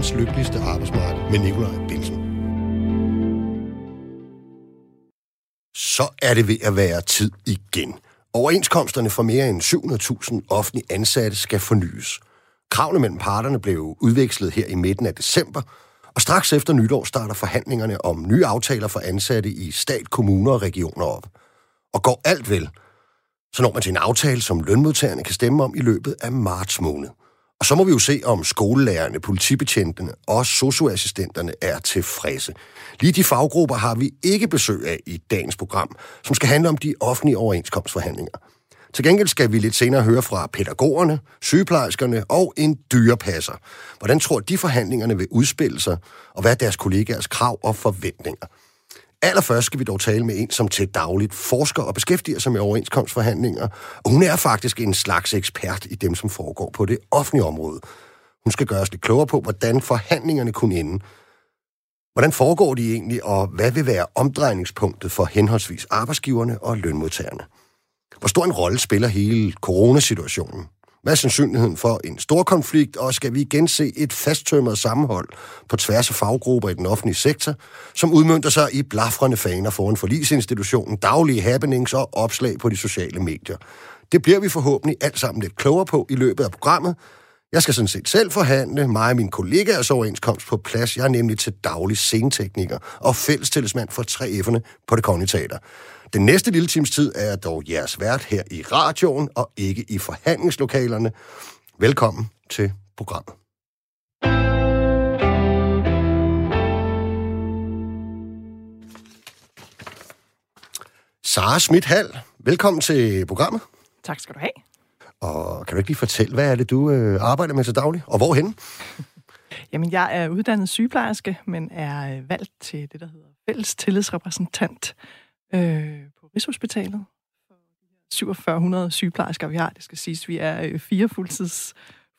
verdens lykkeligste arbejdsmarked med Nikolaj Bilsen. Så er det ved at være tid igen. Overenskomsterne for mere end 700.000 offentlige ansatte skal fornyes. Kravene mellem parterne blev udvekslet her i midten af december, og straks efter nytår starter forhandlingerne om nye aftaler for ansatte i stat, kommuner og regioner op. Og går alt vel, så når man til en aftale, som lønmodtagerne kan stemme om i løbet af marts måned. Og så må vi jo se, om skolelærerne, politibetjentene og socioassistenterne er tilfredse. Lige de faggrupper har vi ikke besøg af i dagens program, som skal handle om de offentlige overenskomstforhandlinger. Til gengæld skal vi lidt senere høre fra pædagogerne, sygeplejerskerne og en dyrepasser. Hvordan tror de forhandlingerne vil udspille sig, og hvad er deres kollegaers krav og forventninger? Allerførst skal vi dog tale med en, som til dagligt forsker og beskæftiger sig med overenskomstforhandlinger. Og hun er faktisk en slags ekspert i dem, som foregår på det offentlige område. Hun skal gøre os lidt klogere på, hvordan forhandlingerne kunne ende. Hvordan foregår de egentlig, og hvad vil være omdrejningspunktet for henholdsvis arbejdsgiverne og lønmodtagerne? Hvor stor en rolle spiller hele coronasituationen? Hvad er sandsynligheden for en stor konflikt, og skal vi igen se et fasttømret sammenhold på tværs af faggrupper i den offentlige sektor, som udmyndter sig i blafrende faner foran forlisinstitutionen, daglige happenings og opslag på de sociale medier? Det bliver vi forhåbentlig alt sammen lidt klogere på i løbet af programmet. Jeg skal sådan set selv forhandle mig og min kollegaers overenskomst på plads. Jeg er nemlig til daglig scenetekniker og fællestillidsmand for 3F'erne på det Kongelige Teater. Den næste lille times tid er dog jeres vært her i radioen og ikke i forhandlingslokalerne. Velkommen til programmet. Sara Schmidt Hall, velkommen til programmet. Tak skal du have. Og kan du ikke lige fortælle, hvad er det, du øh, arbejder med til daglig, og hvorhen? Jamen, jeg er uddannet sygeplejerske, men er øh, valgt til det, der hedder fælles tillidsrepræsentant øh, på Rigshospitalet. 4700 sygeplejersker, vi har. Det skal siges, vi er øh, fire fuldtids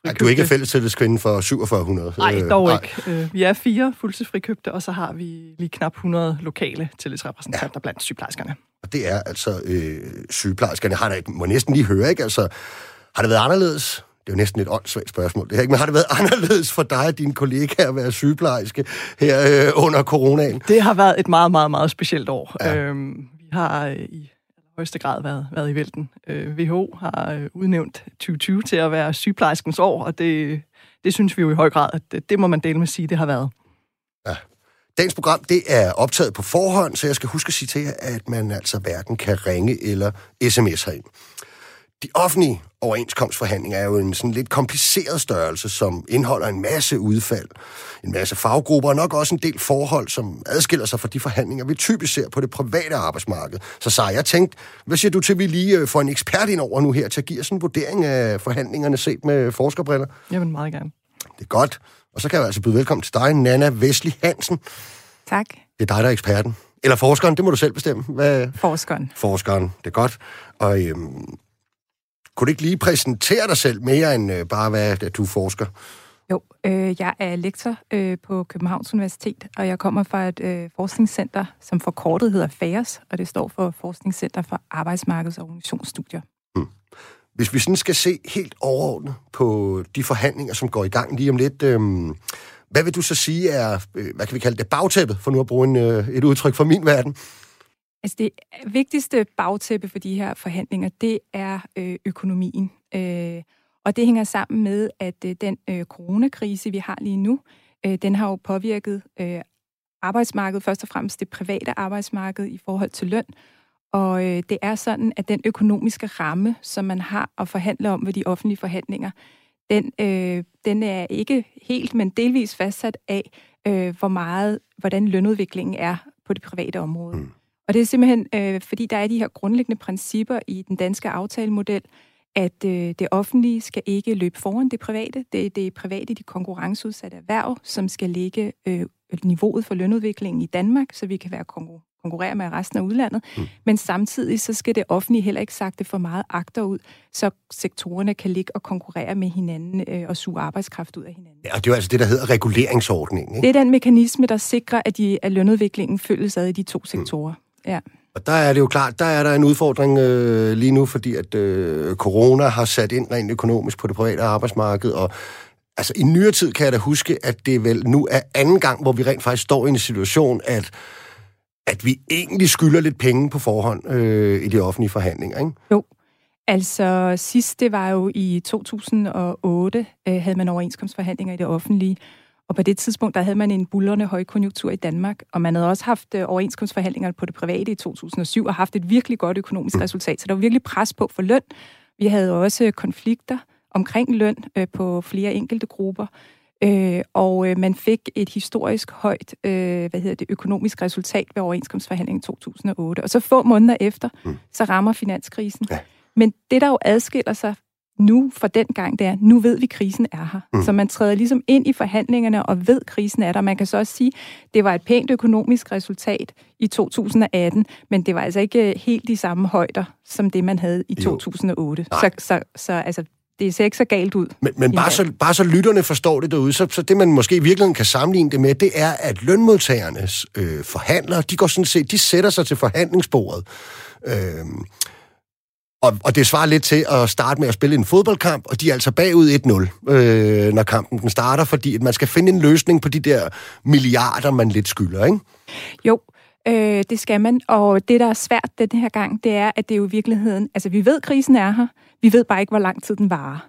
Ja, du er ikke fælles tillidskrinde for 4700? Nej, dog øh, ikke. Øh, vi er fire fuldtidsfrikøbte, og så har vi lige knap 100 lokale tillidsrepræsentanter ja. blandt sygeplejerskerne. Og det er altså øh, sygeplejerskerne. Har der, må næsten lige høre, ikke? Altså, har det været anderledes? Det er jo næsten et åndssvagt spørgsmål, det her, ikke? Men har det været anderledes for dig og dine kollegaer at være sygeplejerske her øh, under coronaen? Det har været et meget, meget, meget specielt år. Ja. Øhm, vi har øh, i højeste grad været, været i vælten. Øh, WHO har øh, udnævnt 2020 til at være sygeplejerskens år, og det, det synes vi jo i høj grad, at det, det må man dele med sige, det har været. Ja. Dagens program, det er optaget på forhånd, så jeg skal huske at sige til jer, at man altså hverken kan ringe eller sms herind. De offentlige overenskomstforhandlinger er jo en sådan lidt kompliceret størrelse, som indeholder en masse udfald, en masse faggrupper og nok også en del forhold, som adskiller sig fra de forhandlinger, vi typisk ser på det private arbejdsmarked. Så så jeg tænkt, hvad siger du til, at vi lige øh, får en ekspert ind over nu her til at give os en vurdering af forhandlingerne set med forskerbriller? Jamen meget gerne. Det er godt. Og så kan jeg altså byde velkommen til dig, Nana Vesli Hansen. Tak. Det er dig, der er eksperten. Eller forskeren, det må du selv bestemme. Hvad... Forskeren. Forskeren, det er godt. Og øhm, kunne du ikke lige præsentere dig selv mere end øh, bare, hvad at du forsker? Jo, øh, jeg er lektor øh, på Københavns Universitet, og jeg kommer fra et øh, forskningscenter, som forkortet hedder FAERS, og det står for Forskningscenter for Arbejdsmarkeds- og Organisationsstudier. Hmm. Hvis vi sådan skal se helt overordnet på de forhandlinger, som går i gang lige om lidt, øh, hvad vil du så sige er, øh, hvad kan vi kalde det, bagtæppet, for nu at bruge en, øh, et udtryk fra min verden? Altså det vigtigste bagtæppe for de her forhandlinger, det er øh, økonomien. Øh, og det hænger sammen med, at øh, den øh, coronakrise, vi har lige nu, øh, den har jo påvirket øh, arbejdsmarkedet, først og fremmest det private arbejdsmarked i forhold til løn. Og øh, det er sådan, at den økonomiske ramme, som man har at forhandle om ved de offentlige forhandlinger, den, øh, den er ikke helt, men delvis fastsat af, øh, hvor meget, hvordan lønudviklingen er på det private område. Mm. Og det er simpelthen, øh, fordi der er de her grundlæggende principper i den danske aftalemodel, at øh, det offentlige skal ikke løbe foran det private. Det er det private, de konkurrenceudsatte erhverv, som skal lægge øh, niveauet for lønudviklingen i Danmark, så vi kan være konkur- konkurrere med resten af udlandet. Mm. Men samtidig så skal det offentlige heller ikke sagt det for meget agter ud, så sektorerne kan ligge og konkurrere med hinanden øh, og suge arbejdskraft ud af hinanden. Ja, og det er jo altså det, der hedder reguleringsordningen. Ikke? Det er den mekanisme, der sikrer, at, de, at lønudviklingen følges ad i de to mm. sektorer. Mm. Ja. Og der er det jo klart, der er der en udfordring øh, lige nu, fordi at øh, corona har sat ind rent økonomisk på det private arbejdsmarked, og altså i nyere tid kan jeg da huske, at det vel nu er anden gang, hvor vi rent faktisk står i en situation, at, at vi egentlig skylder lidt penge på forhånd øh, i de offentlige forhandlinger, ikke? Jo. Altså sidst, det var jo i 2008, øh, havde man overenskomstforhandlinger i det offentlige, og på det tidspunkt, der havde man en bullerne højkonjunktur i Danmark, og man havde også haft øh, overenskomstforhandlinger på det private i 2007, og haft et virkelig godt økonomisk mm. resultat. Så der var virkelig pres på for løn. Vi havde også konflikter omkring løn øh, på flere enkelte grupper. Øh, og øh, man fik et historisk højt øh, hvad hedder det, økonomisk resultat ved overenskomstforhandlingen i 2008. Og så få måneder efter, mm. så rammer finanskrisen. Ja. Men det, der jo adskiller sig nu fra den gang, det er, nu ved vi, at krisen er her. Mm. Så man træder ligesom ind i forhandlingerne og ved, at krisen er der. Man kan så også sige, at det var et pænt økonomisk resultat i 2018, men det var altså ikke helt de samme højder, som det, man havde i jo. 2008. Så, så, så altså, det ser ikke så galt ud. Men, men bare, så, bare så lytterne forstår det derude, så, så det man måske i virkeligheden kan sammenligne det med, det er, at lønmodtagernes øh, forhandlere, de går sådan set, de sætter sig til forhandlingsbordet. Øh, og, og det svarer lidt til at starte med at spille en fodboldkamp, og de er altså bagud 1-0, øh, når kampen den starter, fordi at man skal finde en løsning på de der milliarder, man lidt skylder, ikke? Jo, øh, det skal man. Og det, der er svært den her gang, det er, at det er jo i virkeligheden... Altså, vi ved, at krisen er her. Vi ved bare ikke, hvor lang tid den varer.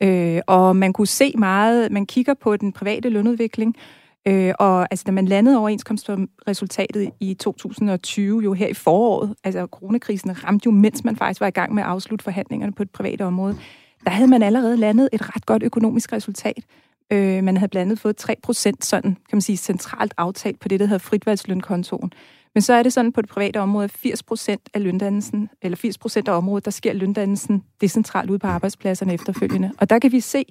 Øh, og man kunne se meget... Man kigger på den private lønudvikling, Øh, og altså, da man landede overenskomstresultatet i 2020, jo her i foråret, altså coronakrisen ramte jo, mens man faktisk var i gang med at afslutte forhandlingerne på et privat område, der havde man allerede landet et ret godt økonomisk resultat. Øh, man havde blandt andet fået 3 procent sådan, kan man sige, centralt aftalt på det, der hedder fritvalgslønkontoen. Men så er det sådan på det private område, at 80 procent af løndannelsen, eller 80 procent af området, der sker løndannelsen decentralt ude på arbejdspladserne efterfølgende. Og der kan vi se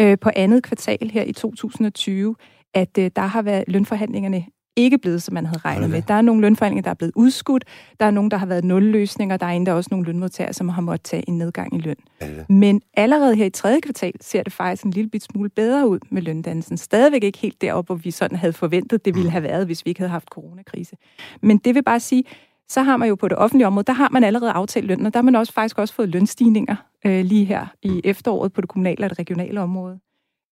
øh, på andet kvartal her i 2020, at øh, der har været lønforhandlingerne ikke blevet, som man havde regnet med. Der er nogle lønforhandlinger, der er blevet udskudt. Der er nogle, der har været nulløsninger. Der er endda også nogle lønmodtagere, som har måttet tage en nedgang i løn. Men allerede her i tredje kvartal ser det faktisk en lille bit smule bedre ud med løndannelsen. Stadigvæk ikke helt deroppe, hvor vi sådan havde forventet, det ville mm. have været, hvis vi ikke havde haft coronakrise. Men det vil bare sige, så har man jo på det offentlige område, der har man allerede aftalt løn, og der har man også faktisk også fået lønstigninger øh, lige her i efteråret på det kommunale og det regionale område.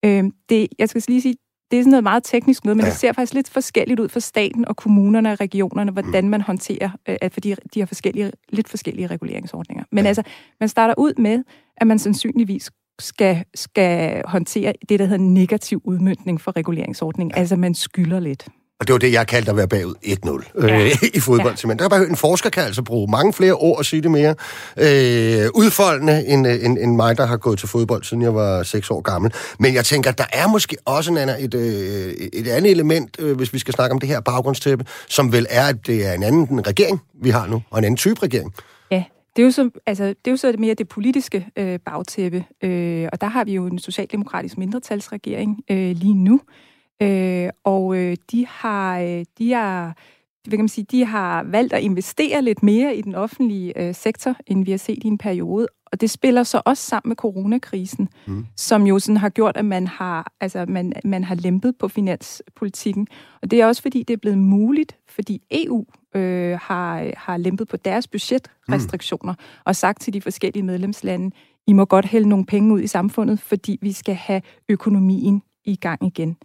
Øh, det, jeg skal lige sige, det er sådan noget meget teknisk noget, men ja. det ser faktisk lidt forskelligt ud for staten og kommunerne og regionerne, hvordan man håndterer, øh, fordi de har forskellige, lidt forskellige reguleringsordninger. Men ja. altså, man starter ud med, at man sandsynligvis skal, skal håndtere det, der hedder negativ udmyndning for reguleringsordningen. Ja. Altså, man skylder lidt. Og det var det, jeg kaldte at være bagud 1-0 øh, ja. i fodbold. Ja. Der har bare en forsker kan altså bruge mange flere ord og sige det mere øh, udfoldende, end, øh, end, end mig, der har gået til fodbold, siden jeg var 6 år gammel. Men jeg tænker, der er måske også en anden, et, øh, et andet element, øh, hvis vi skal snakke om det her baggrundstæppe, som vel er, at det er en anden regering, vi har nu, og en anden type regering. Ja, det er jo så, altså, det er jo så mere det politiske øh, bagtæppe, øh, og der har vi jo en socialdemokratisk mindretalsregering øh, lige nu, Øh, og øh, de har, øh, de har hvad kan man sige, de har valgt at investere lidt mere i den offentlige øh, sektor, end vi har set i en periode. Og det spiller så også sammen med coronakrisen, mm. som jo sådan har gjort, at man har, altså man, man har lempet på finanspolitikken. Og det er også fordi, det er blevet muligt, fordi EU øh, har, har lempet på deres budgetrestriktioner mm. og sagt til de forskellige medlemslande, I må godt hælde nogle penge ud i samfundet, fordi vi skal have økonomien i gang igen.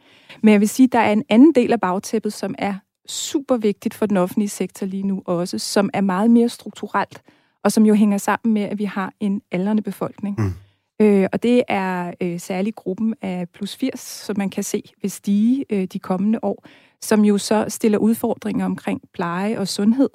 Men jeg vil sige, at der er en anden del af bagtæppet, som er super vigtigt for den offentlige sektor lige nu også, som er meget mere strukturelt, og som jo hænger sammen med, at vi har en aldrende befolkning. Mm. Øh, og det er øh, særligt gruppen af plus 80, som man kan se vil stige øh, de kommende år, som jo så stiller udfordringer omkring pleje og sundhed.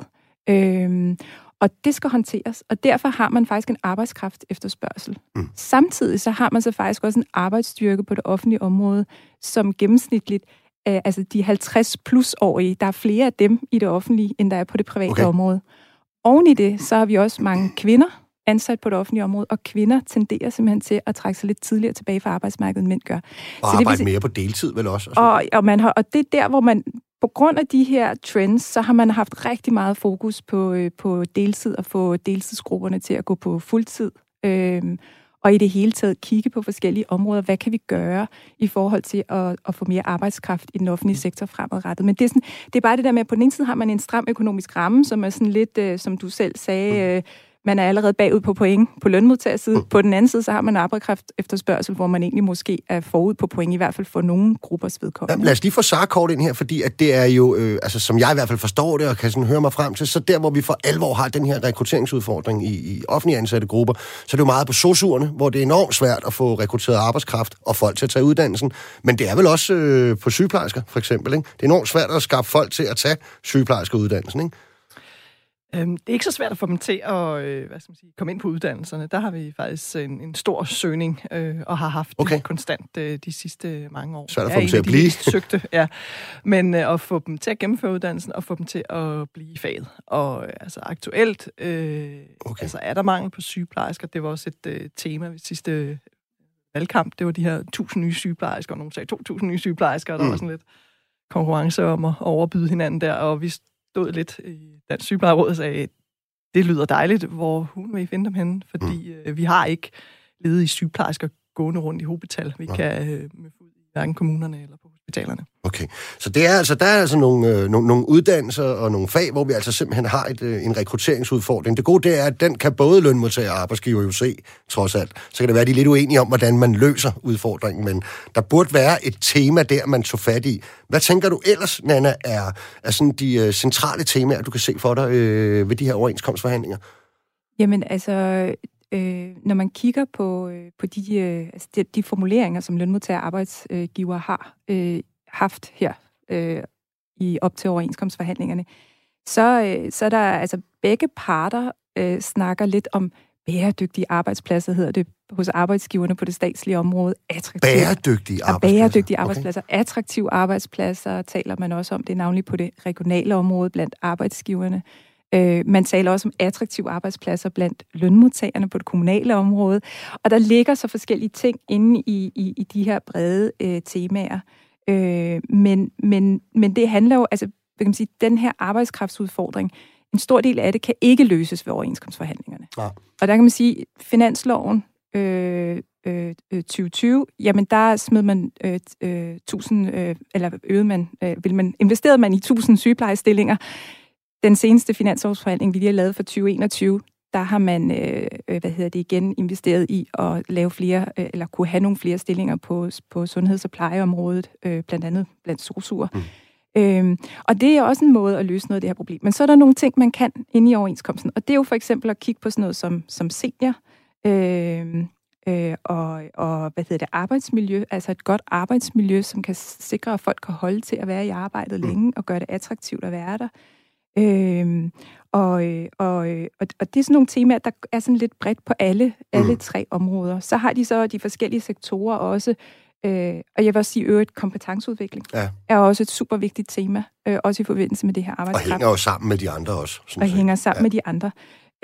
Øh, og det skal håndteres, og derfor har man faktisk en arbejdskraft efterspørgsel. Mm. Samtidig så har man så faktisk også en arbejdsstyrke på det offentlige område, som gennemsnitligt, øh, altså de 50 plus årige, der er flere af dem i det offentlige, end der er på det private okay. område. Oven i det, så har vi også mange kvinder ansat på det offentlige område, og kvinder tenderer simpelthen til at trække sig lidt tidligere tilbage fra arbejdsmarkedet, end mænd gør. Og så arbejde det mere på deltid vel også? Og, og, og, man har, og det er der, hvor man på grund af de her trends, så har man haft rigtig meget fokus på, øh, på deltid og få deltidsgrupperne til at gå på fuldtid. Øhm, og i det hele taget kigge på forskellige områder. Hvad kan vi gøre i forhold til at, at få mere arbejdskraft i den offentlige sektor fremadrettet? Men det er, sådan, det er bare det der med, at på den ene side har man en stram økonomisk ramme, som er sådan lidt, øh, som du selv sagde, øh, man er allerede bagud på point på lønmodtagersiden. Mm. På den anden side, så har man arbejdskraft efterspørgsel, hvor man egentlig måske er forud på point, i hvert fald for nogle gruppers vedkommende. Ja, lad os lige få kort ind her, fordi at det er jo, øh, altså som jeg i hvert fald forstår det, og kan sådan høre mig frem til, så der, hvor vi for alvor har den her rekrutteringsudfordring i, i offentlige ansatte grupper, så er det jo meget på sosuerne, hvor det er enormt svært at få rekrutteret arbejdskraft og folk til at tage uddannelsen. Men det er vel også øh, på sygeplejersker, for eksempel. Ikke? Det er enormt svært at skaffe folk til at tage sygeplejerskeuddannelsen, ikke? Øhm, det er ikke så svært at få dem til at øh, hvad skal man sige, komme ind på uddannelserne. Der har vi faktisk en, en stor søgning, øh, og har haft okay. det konstant øh, de sidste mange år. Svært at få dem til at blive. søgte, ja. Men øh, at få dem til at gennemføre uddannelsen, og få dem til at blive i faget. Og øh, altså aktuelt øh, okay. altså, er der mangel på sygeplejersker. Det var også et øh, tema ved sidste valgkamp. Det var de her 1000 nye sygeplejersker, og nogen sagde 2000 nye sygeplejersker, og der mm. var sådan lidt konkurrence om at overbyde hinanden der, og vi stod lidt i Dansk Sygeplejeråd og sagde, det lyder dejligt, hvor hun vil I finde dem henne? Fordi mm. øh, vi har ikke ledige sygeplejersker gående rundt i hobetal. Vi ja. kan øh, med hverken kommunerne eller på hospitalerne. Okay, så det er altså, der er altså nogle, øh, nogle, nogle uddannelser og nogle fag, hvor vi altså simpelthen har et, øh, en rekrutteringsudfordring. Det gode det er, at den kan både lønmodtager og arbejdsgiver jo se, trods alt. Så kan det være, at de er lidt uenige om, hvordan man løser udfordringen, men der burde være et tema der, man tog fat i. Hvad tænker du ellers, Nana, er, er sådan de øh, centrale temaer, du kan se for dig øh, ved de her overenskomstforhandlinger? Jamen altså, øh, når man kigger på, øh, på de, øh, altså de, de formuleringer, som lønmodtager og arbejdsgiver har øh, haft her øh, i op til overenskomstforhandlingerne, så, øh, så er der altså begge parter øh, snakker lidt om bæredygtige arbejdspladser, hedder det hos arbejdsgiverne på det statslige område. Attraktive, bæredygtige arbejdspladser? Bæredygtige arbejdspladser. Okay. Attraktive arbejdspladser taler man også om. Det er navnlig på det regionale område blandt arbejdsgiverne. Øh, man taler også om attraktive arbejdspladser blandt lønmodtagerne på det kommunale område. Og der ligger så forskellige ting inde i, i, i de her brede øh, temaer. Øh, men, men, men det handler jo, altså, hvad kan man sige, den her arbejdskraftsudfordring, en stor del af det kan ikke løses ved overenskomstforhandlingerne. Ja. Og der kan man sige, finansloven øh, øh, 2020, jamen der smed man øh, øh, 1000, øh, eller øvede man, øh, vil man, investerede man i 1000 sygeplejestillinger. Den seneste finansårsforhandling, vi lige har lavet for 2021, der har man, øh, øh, hvad hedder det igen, investeret i at lave flere, øh, eller kunne have nogle flere stillinger på, på sundheds- og plejeområdet, øh, blandt andet blandt sosuer. Mm. Øhm, og det er også en måde at løse noget af det her problem. Men så er der nogle ting, man kan inde i overenskomsten, og det er jo for eksempel at kigge på sådan noget som, som senior, øh, øh, og, og hvad hedder det, arbejdsmiljø, altså et godt arbejdsmiljø, som kan sikre, at folk kan holde til at være i arbejdet mm. længe, og gøre det attraktivt at være der. Øh, og, og, og, og det er sådan nogle temaer, der er sådan lidt bredt på alle, alle mm. tre områder. Så har de så de forskellige sektorer også, øh, og jeg vil også sige, øvrigt kompetenceudvikling ja. er også et super vigtigt tema, øh, også i forbindelse med det her arbejdskraft. Og hænger jo sammen med de andre også. Sådan og set. hænger sammen ja. med de andre.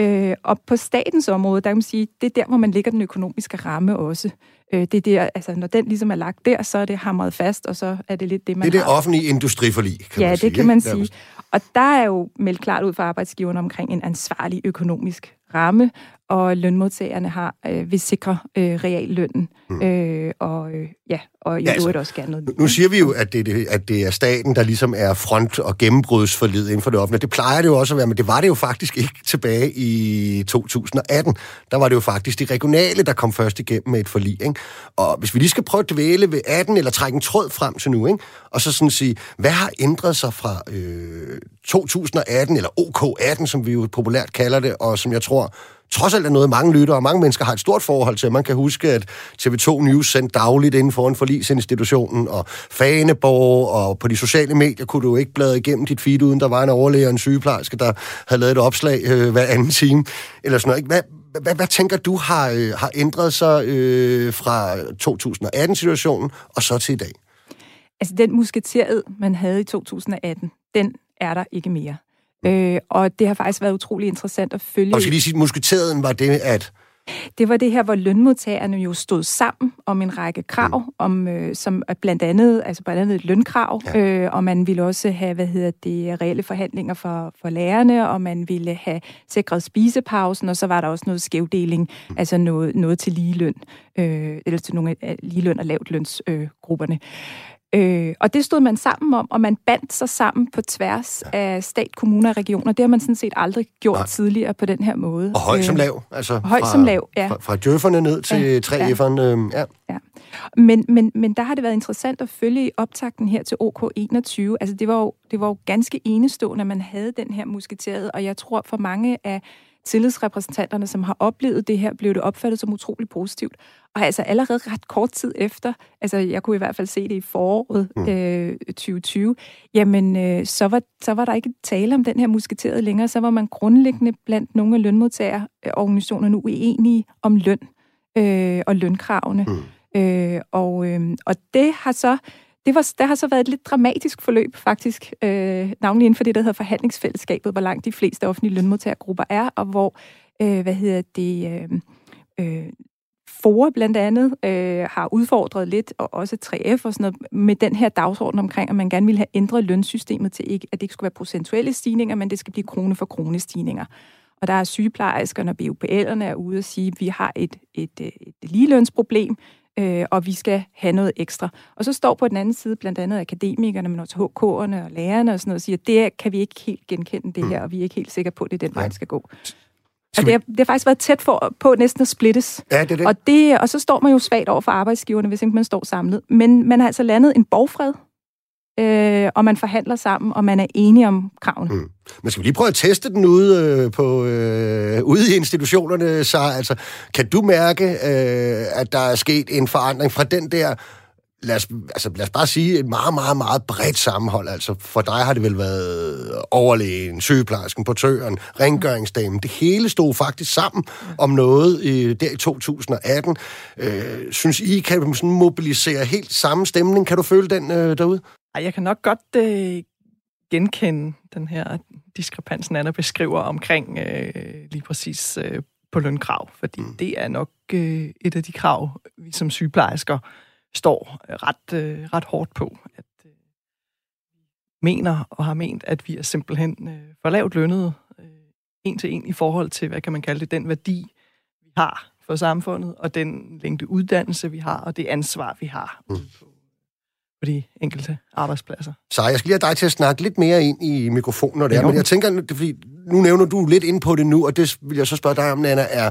Øh, og på statens område, der kan man sige, det er der, hvor man lægger den økonomiske ramme også. Øh, det er der, altså, når den ligesom er lagt der, så er det hamret fast, og så er det lidt det, man Det er har. det offentlige industriforlig, kan ja, man sige. Ja, det kan man sige. Og der er jo meldt klart ud fra arbejdsgiverne omkring en ansvarlig økonomisk ramme, og lønmodtagerne har øh, vil sikre øh, reallønnen. Mm. Øh, og øh, ja, og i ja, altså, også gerne noget. Nu siger vi jo, at det, at det er staten, der ligesom er front- og gennembrudsforlid inden for det offentlige. Det plejer det jo også at være, men det var det jo faktisk ikke tilbage i 2018. Der var det jo faktisk de regionale, der kom først igennem med et forlig. Ikke? Og hvis vi lige skal prøve at dvæle ved 18, eller trække en tråd frem til nu, ikke? og så sådan sige, hvad har ændret sig fra øh, 2018, eller OK18, som vi jo populært kalder det, og som jeg tror trods alt er noget, mange lytter og mange mennesker har et stort forhold til. Man kan huske, at TV2 News sendte dagligt inden for en forlisinstitutionen, og Faneborg, og på de sociale medier kunne du ikke bladre igennem dit feed, uden der var en overlæger og en sygeplejerske, der havde lavet et opslag øh, hver anden time, eller sådan noget. Hvad, hvad, hvad tænker du har, øh, har ændret sig øh, fra 2018-situationen og så til i dag? Altså, den musketeriet, man havde i 2018, den er der ikke mere. Øh, og det har faktisk været utrolig interessant at følge. Og skal lige sige, at musketeringen var det, at... Det var det her, hvor lønmodtagerne jo stod sammen om en række krav, mm. om, øh, som blandt andet, altså blandt andet et lønkrav, ja. øh, og man ville også have, hvad hedder det, reelle forhandlinger for, for lærerne, og man ville have sikret spisepausen, og så var der også noget skævdeling, mm. altså noget, noget til ligeløn, øh, eller til nogle af ligeløn og lavt lønsgrupperne. Øh, Øh, og det stod man sammen om, og man bandt sig sammen på tværs ja. af stat, kommuner og regioner. Det har man sådan set aldrig gjort Nej. tidligere på den her måde. Og højt som øh, lav. Altså højt fra, som lav, ja. Fra, fra djøfferne ned til ja. 3F'erne. Ja. Øh, ja. ja. Men, men, men der har det været interessant at følge i optakten her til OK21. Altså det var jo, det var jo ganske enestående, at man havde den her musketeret, og jeg tror for mange af tillidsrepræsentanterne, som har oplevet det her, blev det opfattet som utrolig positivt. Og altså allerede ret kort tid efter, altså jeg kunne i hvert fald se det i foråret mm. øh, 2020, jamen øh, så, var, så var der ikke tale om den her musketerede længere, så var man grundlæggende blandt nogle af lønmodtagerorganisationer nu uenige om løn øh, og lønkravene. Mm. Øh, og, øh, og det har så det, var, der har så været et lidt dramatisk forløb, faktisk, øh, navnlig inden for det, der hedder forhandlingsfællesskabet, hvor langt de fleste offentlige lønmodtagergrupper er, og hvor, øh, hvad hedder det, øh, øh, FORE blandt andet øh, har udfordret lidt, og også 3F og sådan noget, med den her dagsorden omkring, at man gerne vil have ændret lønsystemet til, ikke, at det ikke skulle være procentuelle stigninger, men det skal blive krone for krone stigninger. Og der er sygeplejerskerne og BUPL'erne er ude og sige, at vi har et, et, et, et ligelønsproblem, øh, og vi skal have noget ekstra. Og så står på den anden side blandt andet akademikerne, men også HK'erne og lærerne og sådan noget, og siger, at det kan vi ikke helt genkende det her, mm. og vi er ikke helt sikre på, at det er den vej, skal gå. Og det, har, det har faktisk været tæt for, på næsten at splittes. Ja, det er det. Og, det, og så står man jo svagt over for arbejdsgiverne, hvis ikke man står samlet. Men man har altså landet en borgfred, øh, og man forhandler sammen, og man er enige om kravene. Mm. Men skal vi lige prøve at teste den ude, øh, på, øh, ude i institutionerne, så altså, kan du mærke, øh, at der er sket en forandring fra den der lad os, altså, lad os bare sige, et meget, meget, meget bredt sammenhold. Altså, for dig har det vel været overlægen, sygeplejersken, portøren, rengøringsdamen. Det hele stod faktisk sammen om noget øh, der i 2018. Øh, synes I, kan sådan mobilisere helt samme stemning? Kan du føle den øh, derude? Ej, jeg kan nok godt øh, genkende den her diskrepans, Anna beskriver omkring øh, lige præcis øh, på lønkrav, fordi mm. det er nok øh, et af de krav, vi som sygeplejersker står ret, øh, ret hårdt på, at øh, mener og har ment, at vi er simpelthen øh, for lavt lønnet øh, en til en i forhold til, hvad kan man kalde det, den værdi, vi har for samfundet, og den længde uddannelse, vi har, og det ansvar, vi har mm. på, på de enkelte arbejdspladser. Så jeg skal lige have dig til at snakke lidt mere ind i mikrofonen, når det er, men jeg tænker, fordi nu nævner du lidt ind på det nu, og det vil jeg så spørge dig om, Nana, er,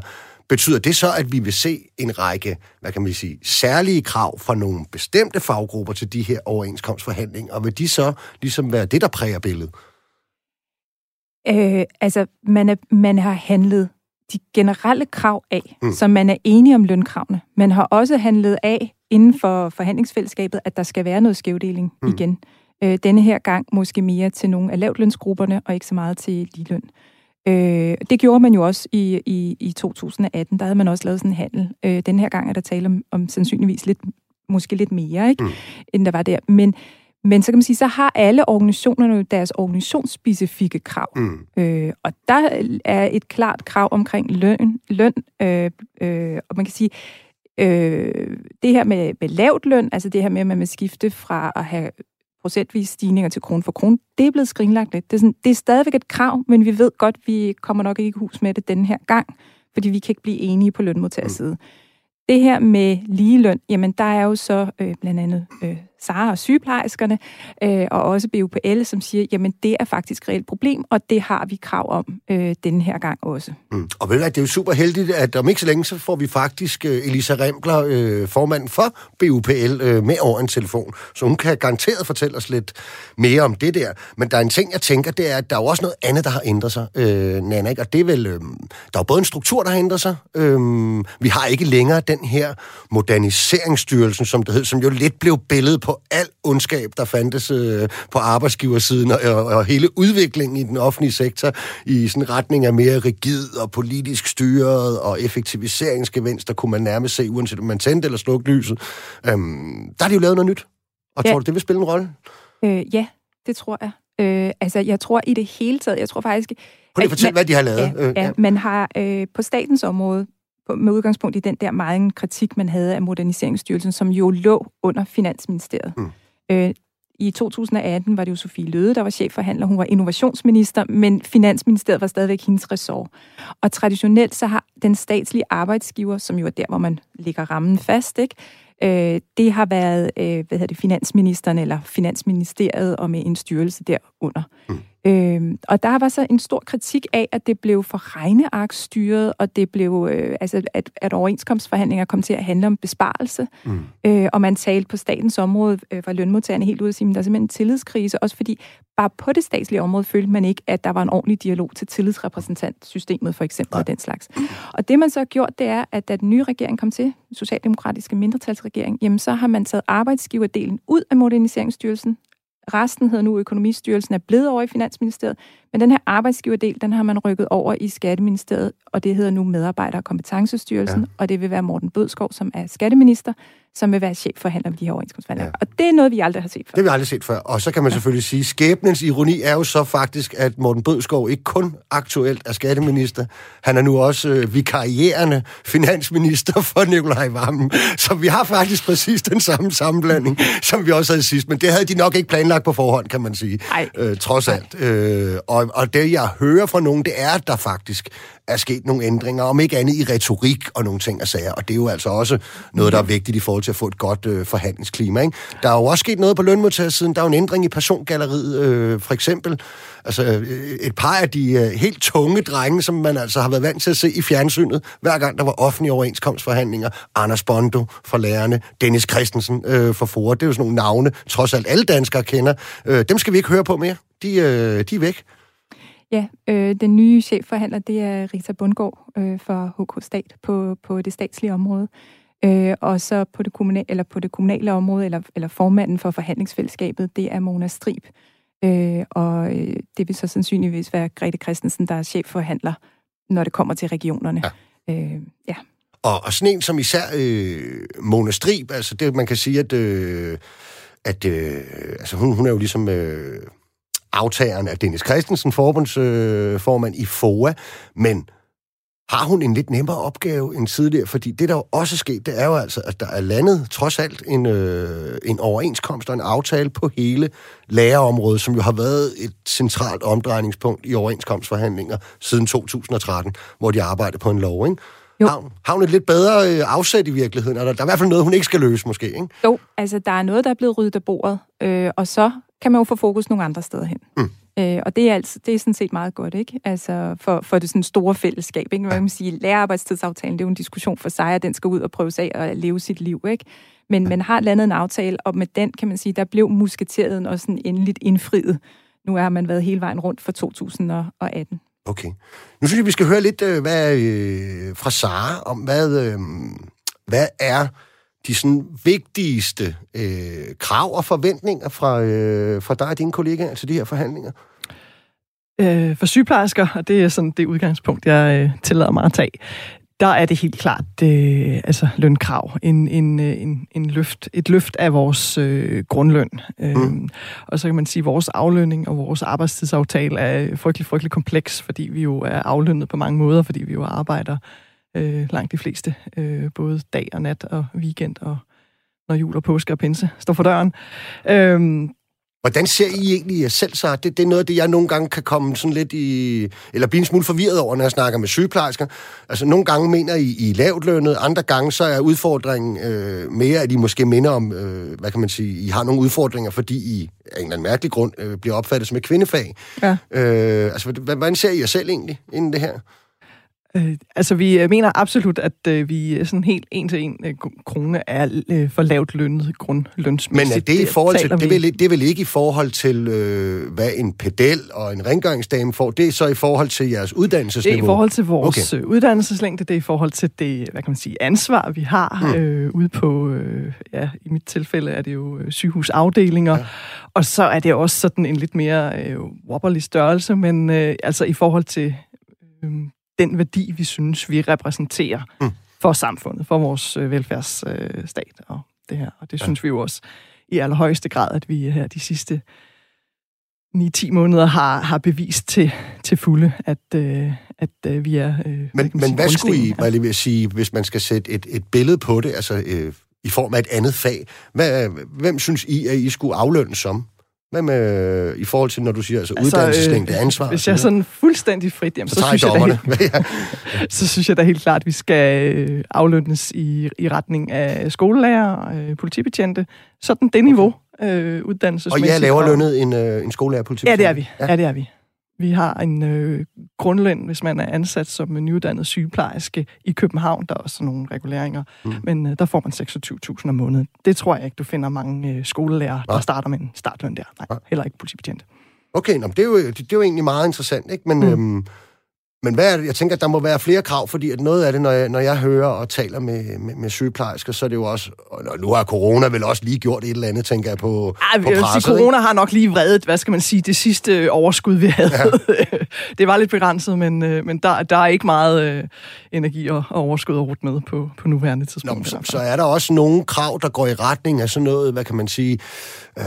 Betyder det så, at vi vil se en række, hvad kan man sige, særlige krav fra nogle bestemte faggrupper til de her overenskomstforhandlinger, og vil de så ligesom være det, der præger billedet? Øh, altså, man, er, man har handlet de generelle krav af, mm. så man er enige om lønkravene. Man har også handlet af inden for forhandlingsfællesskabet, at der skal være noget skævdeling mm. igen. Øh, denne her gang måske mere til nogle af lavtlønsgrupperne, og ikke så meget til ligeløn. Øh, det gjorde man jo også i, i, i 2018. Der havde man også lavet sådan en handel. Øh, den her gang er der tale om, om sandsynligvis lidt, måske lidt mere, ikke, mm. end der var der. Men, men så kan man sige, så har alle organisationerne jo deres organisationsspecifikke krav. Mm. Øh, og der er et klart krav omkring løn. løn øh, øh, og man kan sige, øh, det her med, med lavt løn, altså det her med, at man vil skifte fra at have procentvis stigninger til kron for kron, det er blevet skrinlagt lidt. Det er, sådan, det er stadigvæk et krav, men vi ved godt, vi kommer nok ikke i hus med det den her gang, fordi vi kan ikke blive enige på lønmodtagerside. Mm. Det her med ligeløn, jamen der er jo så øh, blandt andet øh, Sara og sygeplejerskerne, øh, og også BUPL, som siger, jamen det er faktisk et reelt problem, og det har vi krav om øh, den her gang også. Mm. Og vel, det er jo super heldigt, at om ikke så længe, så får vi faktisk øh, Elisa Remkler, øh, formanden for BUPL, øh, med over en telefon, så hun kan garanteret fortælle os lidt mere om det der. Men der er en ting, jeg tænker, det er, at der er jo også noget andet, der har ændret sig, øh, Nana, ikke? og det er vel, øh, der er både en struktur, der har ændret sig. Øh, vi har ikke længere den her moderniseringsstyrelsen, som det hed, som jo lidt blev billedet på al ondskab, der fandtes øh, på arbejdsgiversiden, og, og, og hele udviklingen i den offentlige sektor i sådan retning af mere rigid og politisk styret og effektiviseringsgevinster, kunne man nærmest se, uanset om man tændte eller slukkede lyset. Øhm, der har de jo lavet noget nyt. Og ja. tror du, det vil spille en rolle? Øh, ja, det tror jeg. Øh, altså, jeg tror i det hele taget, jeg tror faktisk... Prøv lige at fortælle, hvad de har lavet. Ja, øh, ja. man har øh, på statens område med udgangspunkt i den der meget kritik, man havde af Moderniseringsstyrelsen, som jo lå under Finansministeriet. Mm. Øh, I 2018 var det jo Sofie Løde, der var chefforhandler. Hun var innovationsminister, men Finansministeriet var stadigvæk hendes ressort. Og traditionelt så har den statslige arbejdsgiver, som jo er der, hvor man ligger rammen fast, ikke? Øh, det har været øh, hvad hedder det, finansministeren eller finansministeriet og med en styrelse derunder. Mm. Øh, og der var så en stor kritik af, at det blev for regnearkstyret, og det blev, øh, altså, at, at overenskomstforhandlinger kom til at handle om besparelse. Mm. Øh, og man talte på statens område, øh, var lønmodtagerne helt ude at sige, at der er simpelthen en tillidskrise, også fordi bare på det statslige område følte man ikke, at der var en ordentlig dialog til tillidsrepræsentantsystemet, for eksempel, og den slags. Og det man så har gjort, det er, at da den nye regering kom til, Socialdemokratiske mindretalsregering, jamen så har man taget arbejdsgiverdelen ud af Moderniseringsstyrelsen, Resten hedder nu Økonomistyrelsen, er blevet over i Finansministeriet, men den her arbejdsgiverdel, den har man rykket over i Skatteministeriet, og det hedder nu Medarbejder- og Kompetencestyrelsen, ja. og det vil være Morten Bødskov, som er skatteminister, som vil være chefforhandler ved de her overenskomstforhandlinger. Ja. Og det er noget, vi aldrig har set før. Det har vi aldrig set før. Og så kan man ja. selvfølgelig sige, skæbnens ironi er jo så faktisk, at Morten Bødskov ikke kun aktuelt er skatteminister, han er nu også øh, vikarierende finansminister for Nikolaj Vammen. Så vi har faktisk præcis den samme sammenblanding, som vi også havde sidst. Men det havde de nok ikke planlagt på forhånd, kan man sige. Øh, trods alt. Øh, og, og det, jeg hører fra nogen, det er, at der faktisk er sket nogle ændringer, om ikke andet i retorik og nogle ting og sager. Og det er jo altså også noget, der er vigtigt i forhold til at få et godt øh, forhandlingsklima. Ikke? Der er jo også sket noget på lønmodtagersiden. Der er jo en ændring i persongalleriet, øh, for eksempel. Altså øh, et par af de øh, helt tunge drenge, som man altså har været vant til at se i fjernsynet, hver gang der var offentlige overenskomstforhandlinger. Anders Bondo fra lærerne, Dennis Christensen øh, fra FOA. Det er jo sådan nogle navne, trods alt alle danskere kender. Øh, dem skal vi ikke høre på mere. De, øh, de er væk. Ja, øh, den nye chefforhandler, det er Rita Bundgaard øh, for HK Stat på, på det statslige område. Øh, og så på det, kommunale, eller på det kommunale område, eller, eller formanden for forhandlingsfællesskabet, det er Mona Strib. Øh, og øh, det vil så sandsynligvis være Grete Christensen, der er chefforhandler, når det kommer til regionerne. Ja. Øh, ja. Og, og sådan en som især øh, Mona Strib, altså det, man kan sige, at, øh, at øh, altså hun, hun er jo ligesom... Øh, aftageren af Dennis Christensen, forbundsformand øh, i FOA, men har hun en lidt nemmere opgave end tidligere, fordi det, der jo også er sket, det er jo altså, at der er landet trods alt en, øh, en overenskomst og en aftale på hele lærerområdet, som jo har været et centralt omdrejningspunkt i overenskomstforhandlinger siden 2013, hvor de arbejder på en lov, ikke? Jo. Har, har hun et lidt bedre øh, afsæt i virkeligheden? Er der, der er i hvert fald noget, hun ikke skal løse, måske, ikke? Jo, altså der er noget, der er blevet ryddet af bordet, øh, og så kan man jo få fokus nogle andre steder hen. Mm. Øh, og det er, altså, det er sådan set meget godt, ikke? Altså for, for det sådan store fællesskab, ikke? Man kan sige, lærerarbejdstidsaftalen, det er jo en diskussion for sig, at den skal ud og prøve sig af at leve sit liv, ikke? Men man har landet en aftale, og med den, kan man sige, der blev musketeret også sådan endeligt indfriet. Nu har man været hele vejen rundt for 2018. Okay. Nu synes jeg, vi skal høre lidt øh, hvad, øh, fra Sara om, hvad, øh, hvad er de sådan vigtigste øh, krav og forventninger fra, øh, fra dig og dine kollegaer til de her forhandlinger? Øh, for sygeplejersker, og det er sådan det udgangspunkt, jeg øh, tillader mig at tage, der er det helt klart øh, altså lønkrav. En, en, øh, en, en løft, et løft af vores øh, grundløn. Øh, mm. Og så kan man sige, at vores aflønning og vores arbejdstidsaftale er frygtelig, frygtelig kompleks, fordi vi jo er aflønnet på mange måder, fordi vi jo arbejder øh, langt de fleste, øh, både dag og nat og weekend, og når jul og påske og pinse står for døren. Øh, Hvordan ser I egentlig jer selv så? Det, det er noget af det, jeg nogle gange kan komme sådan lidt i... Eller blive en smule forvirret over, når jeg snakker med sygeplejersker. Altså, nogle gange mener I, I lavt lønnet, andre gange så er udfordringen øh, mere, at I måske minder om, øh, hvad kan man sige, I har nogle udfordringer, fordi I af en eller anden mærkelig grund øh, bliver opfattet som et kvindefag. Ja. Øh, altså, hvordan ser I jer selv egentlig inden det her? Øh, altså, vi øh, mener absolut, at øh, vi sådan helt en til en øh, krone er øh, for lavt lønnet grundlønsmæssigt. Men er det i forhold til, det, vil, det vel ikke i forhold til, øh, hvad en pedel og en rengøringsdame får, det er så i forhold til jeres uddannelsesniveau? Det er i forhold til vores okay. Øh, uddannelseslængde, det er i forhold til det, hvad kan man sige, ansvar, vi har mm. øh, ude på, øh, ja, i mit tilfælde er det jo sygehusafdelinger, ja. og så er det også sådan en lidt mere øh, wobberlig størrelse, men øh, altså i forhold til... Øh, den værdi, vi synes, vi repræsenterer mm. for samfundet, for vores øh, velfærdsstat øh, og det her. Og det ja. synes vi jo også i allerhøjeste grad, at vi her de sidste 9-10 måneder har, har bevist til, til fulde, at, øh, at øh, vi er... Øh, men men hvad skulle I, var lige sige, hvis man skal sætte et, et billede på det, altså øh, i form af et andet fag, hvad, hvem synes I, at I skulle aflønne som? Hvad med, i forhold til, når du siger altså, altså uddannelseslængde, øh, ansvar? Hvis jeg er sådan fuldstændig frit, jamen, så, så, synes jeg da helt, så synes jeg da helt klart, at vi skal øh, aflønnes i, i retning af skolelærer, øh, politibetjente. Sådan det niveau, øh, uddannelsesmæssigt. Og jeg laver lønnet en, øh, en skolelærer politibetjent? Ja, det er vi. Ja, ja det er vi. Vi har en øh, grundløn, hvis man er ansat som en nyuddannet sygeplejerske i København. Der er også nogle reguleringer, mm. men øh, der får man 26.000 om måneden. Det tror jeg ikke, du finder mange øh, skolelærer, der starter med en startløn der. Nej, heller ikke politibetjent. Okay, nå, det, er jo, det, det er jo egentlig meget interessant, ikke? Men mm. øhm, men hvad er det? Jeg tænker, at der må være flere krav, fordi at noget af det, når jeg, når jeg hører og taler med, med, med sygeplejersker, så er det jo også... Og nu har corona vel også lige gjort et eller andet, tænker jeg, på, Ej, på presset, sige, corona ikke? har nok lige vredet, hvad skal man sige, det sidste overskud, vi havde. Ja. det var lidt begrænset, men, øh, men der, der er ikke meget øh, energi og, og overskud at rute med på, på nuværende tidspunkt. Nå, så, så er der også nogle krav, der går i retning af sådan noget, hvad kan man sige... Øh,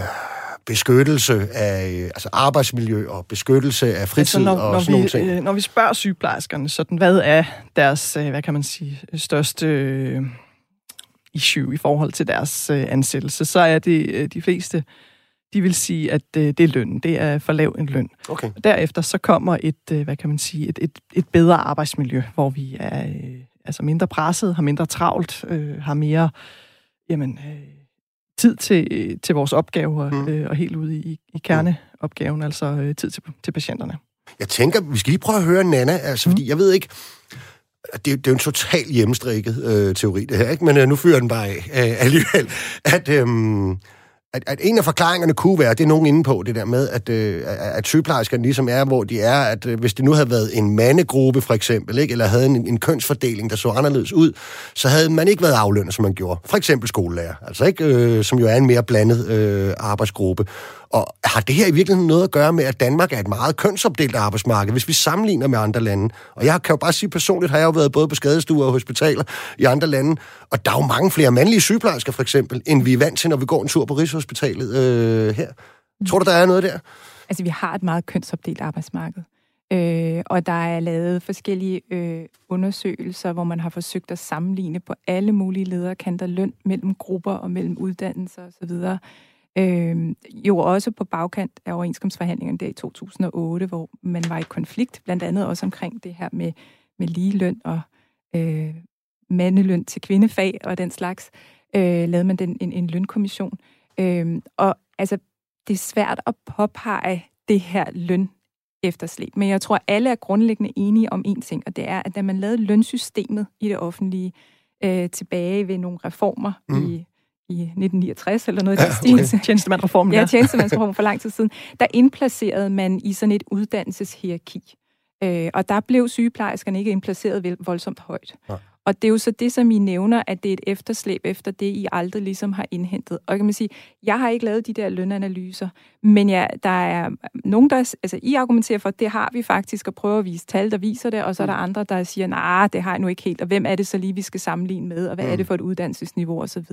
beskyttelse af altså arbejdsmiljø og beskyttelse af fritid altså, når, og når sådan vi, nogle ting. Øh, når vi spørger sygeplejerskerne, sådan, hvad er deres, øh, hvad kan man sige, største øh, issue i forhold til deres ansættelse, så er det de fleste, de vil sige, at det er løn. Det er for lav en løn. Okay. Derefter så kommer et, hvad kan man sige, et, et, et bedre arbejdsmiljø, hvor vi er altså mindre presset, har mindre travlt, har mere, jamen, tid til, til vores opgaver mm. øh, og helt ude i, i kerneopgaven, altså øh, tid til, til patienterne. Jeg tænker, vi skal lige prøve at høre Nana, altså, mm. fordi jeg ved ikke, det, det er jo en total hjemmestrikket øh, teori, det her, ikke? men øh, nu fyrer den bare af øh, alligevel, at... Øh, at, at en af forklaringerne kunne være, det er nogen inde på, det der med, at, øh, at sygeplejerskerne ligesom er, hvor de er, at øh, hvis det nu havde været en mandegruppe for eksempel, ikke, eller havde en, en kønsfordeling, der så anderledes ud, så havde man ikke været aflønnet, som man gjorde. For eksempel skolelærer, altså ikke, øh, som jo er en mere blandet øh, arbejdsgruppe. Og har det her i virkeligheden noget at gøre med, at Danmark er et meget kønsopdelt arbejdsmarked, hvis vi sammenligner med andre lande? Og jeg kan jo bare sige personligt, har jeg jo været både på skadestuer og hospitaler i andre lande, og der er jo mange flere mandlige sygeplejersker for eksempel, end vi er vant til, når vi går en tur på Rigshospitalet øh, her. Tror du, der er noget der? Altså, vi har et meget kønsopdelt arbejdsmarked. Øh, og der er lavet forskellige øh, undersøgelser, hvor man har forsøgt at sammenligne på alle mulige lederkanter løn mellem grupper og mellem uddannelser osv. Øh, jo også på bagkant af overenskomstforhandlingerne der i 2008, hvor man var i konflikt, blandt andet også omkring det her med, med lige løn og øh, mandeløn til kvindefag og den slags, øh, lavede man den, en, en lønkommission. Øh, og altså, det er svært at påpege det her løn efterslæb. Men jeg tror, alle er grundlæggende enige om én ting, og det er, at da man lavede lønsystemet i det offentlige øh, tilbage ved nogle reformer mm. i i 1969 eller noget i ja, okay. stil. Tjenestemandsreformen. Ja, tjenestemandsreformen for lang tid siden. Der indplacerede man i sådan et uddannelseshierarki. Øh, og der blev sygeplejerskerne ikke indplaceret voldsomt højt. Ja. Og det er jo så det, som I nævner, at det er et efterslæb efter det, I aldrig ligesom har indhentet. Og kan man sige, jeg har ikke lavet de der lønanalyser, men ja, der er nogen, der... Altså, I argumenterer for, at det har vi faktisk, og prøver at vise tal, der viser det, og så er der mm. andre, der siger, nej, nah, det har jeg nu ikke helt, og hvem er det så lige, vi skal sammenligne med, og hvad er det mm. for et uddannelsesniveau osv.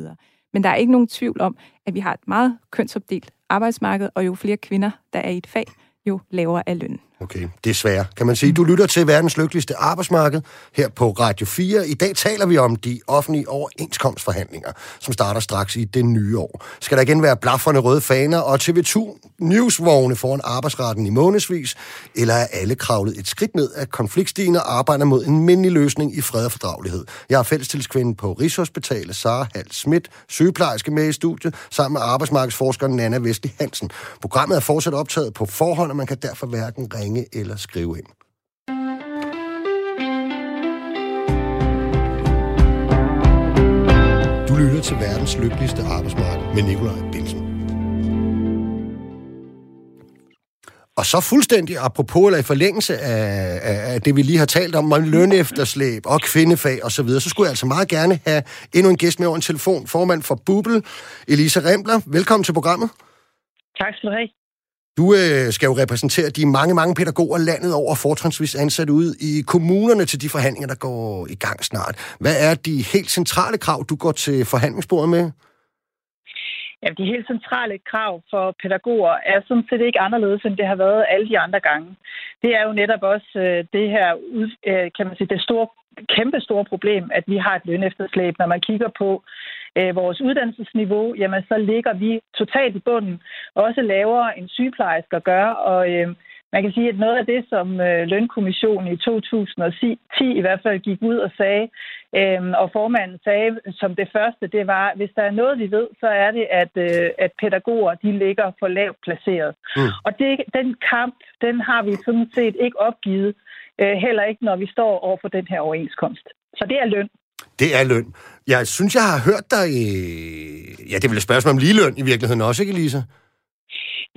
Men der er ikke nogen tvivl om, at vi har et meget kønsopdelt arbejdsmarked, og jo flere kvinder, der er i et fag, jo lavere er lønnen. Okay, desværre. Kan man sige, du lytter til verdens lykkeligste arbejdsmarked her på Radio 4. I dag taler vi om de offentlige overenskomstforhandlinger, som starter straks i det nye år. Skal der igen være blafferne røde faner og TV2 Newsvogne foran arbejdsretten i månedsvis, eller er alle kravlet et skridt ned af konfliktstigen og arbejder mod en mindelig løsning i fred og fordragelighed? Jeg er fællestilskvinde på Rigshospitalet, Sara Hal Schmidt, sygeplejerske med i studiet, sammen med arbejdsmarkedsforskeren Nana Vestli Hansen. Programmet er fortsat optaget på forhånd, og man kan derfor hverken ringe ringe eller skrive ind. Du lytter til verdens lykkeligste arbejdsmarked med Nikolaj Bilsen. Og så fuldstændig apropos eller i forlængelse af, af, af det, vi lige har talt om, om lønefterslæb og kvindefag osv., så, videre, så skulle jeg altså meget gerne have endnu en gæst med over en telefon. Formand for Bubel, Elisa Rembler. Velkommen til programmet. Tak skal du have. Du øh, skal jo repræsentere de mange, mange pædagoger landet over fortrinsvis ansat ude i kommunerne til de forhandlinger, der går i gang snart. Hvad er de helt centrale krav, du går til forhandlingsbordet med? Ja, de helt centrale krav for pædagoger er sådan set ikke anderledes, end det har været alle de andre gange. Det er jo netop også øh, det her, øh, kan man sige, det store, kæmpe store problem, at vi har et lønefterslæb, når man kigger på, øh, vores uddannelsesniveau, jamen så ligger vi totalt i bunden, også lavere end sygeplejersker gør, og øh, man kan sige, at noget af det, som øh, Lønkommissionen i 2010 i hvert fald gik ud og sagde, øh, og formanden sagde som det første, det var, hvis der er noget, vi ved, så er det, at, øh, at pædagoger de ligger for lavt placeret. Mm. Og det, den kamp, den har vi sådan set ikke opgivet, øh, heller ikke når vi står over for den her overenskomst. Så det er løn. Det er løn. Jeg synes, jeg har hørt dig... Ja, det vil et spørgsmål om ligeløn i virkeligheden også, ikke, Lisa?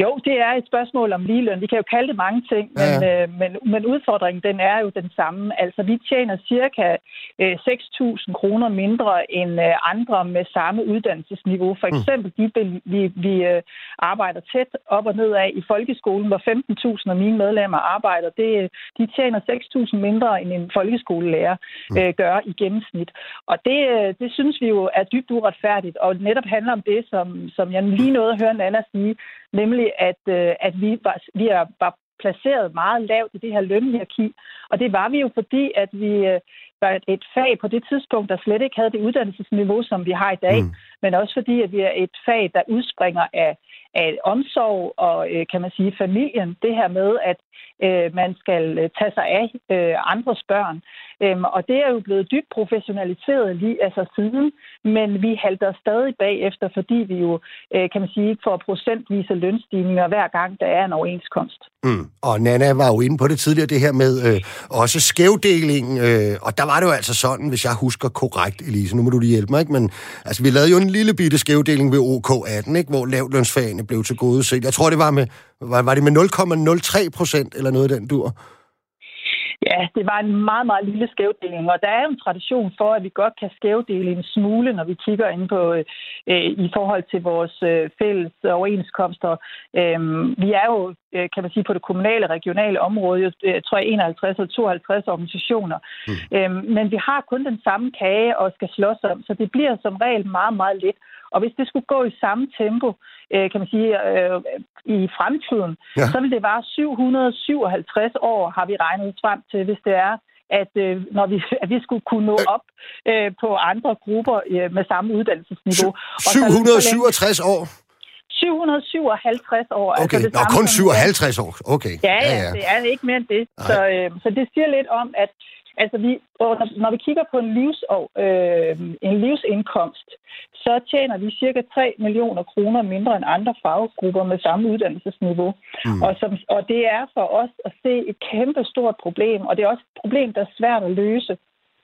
Jo, det er et spørgsmål om ligeløn. Vi kan jo kalde det mange ting, men, ja. øh, men, men udfordringen den er jo den samme. Altså, vi tjener cirka øh, 6.000 kroner mindre end øh, andre med samme uddannelsesniveau. For mm. eksempel de, vi, vi øh, arbejder tæt op og ned af i folkeskolen, hvor 15.000 af mine medlemmer arbejder. Det, de tjener 6.000 mindre end en folkeskolelærer mm. øh, gør i gennemsnit. Og det, øh, det synes vi jo er dybt uretfærdigt, og netop handler om det, som, som jeg lige nåede at høre Nana sige, nemlig at, øh, at vi, var, vi er, var placeret meget lavt i det her lønhierarki. Og det var vi jo, fordi at vi øh, var et fag på det tidspunkt, der slet ikke havde det uddannelsesniveau, som vi har i dag, mm. men også fordi, at vi er et fag, der udspringer af, af omsorg og, øh, kan man sige, familien. Det her med, at øh, man skal øh, tage sig af øh, andres børn. Øhm, og det er jo blevet dybt professionaliseret lige altså siden, men vi halter stadig bagefter, fordi vi jo, øh, kan man sige, ikke får procentvise lønstigninger hver gang, der er en overenskomst. Mm. Og Nana var jo inde på det tidligere, det her med øh, også skævdeling, øh, og der var det jo altså sådan, hvis jeg husker korrekt, Elise, nu må du lige hjælpe mig, ikke? men altså, vi lavede jo en lille bitte skævdeling ved OK18, ikke? hvor lavlønsfagene blev til gode set. Jeg tror, det var med, var, var det med 0,03 procent eller noget af den dur? Ja, det var en meget, meget lille skævdeling, og der er en tradition for, at vi godt kan skævdele en smule, når vi kigger ind på øh, i forhold til vores øh, fælles overenskomster. Øh, vi er jo, øh, kan man sige, på det kommunale regionale område, jeg øh, tror jeg 51 eller 52 organisationer. Mm. Øh, men vi har kun den samme kage og skal slås om, så det bliver som regel meget, meget let. Og hvis det skulle gå i samme tempo, øh, kan man sige, øh, i fremtiden, ja. så vil det være 757 år, har vi regnet frem til, hvis det er, at øh, når vi, at vi skulle kunne nå op øh, på andre grupper øh, med samme uddannelsesniveau. 767 år? 757 år. Altså okay, altså det Nå, kun 57 år. Okay. Ja, ja, ja, det er ikke mere end det. Så, øh, så det siger lidt om, at Altså, vi, når vi kigger på en, livsår, øh, en livsindkomst, så tjener vi cirka 3 millioner kroner mindre end andre faggrupper med samme uddannelsesniveau. Mm. Og, som, og det er for os at se et kæmpe stort problem, og det er også et problem, der er svært at løse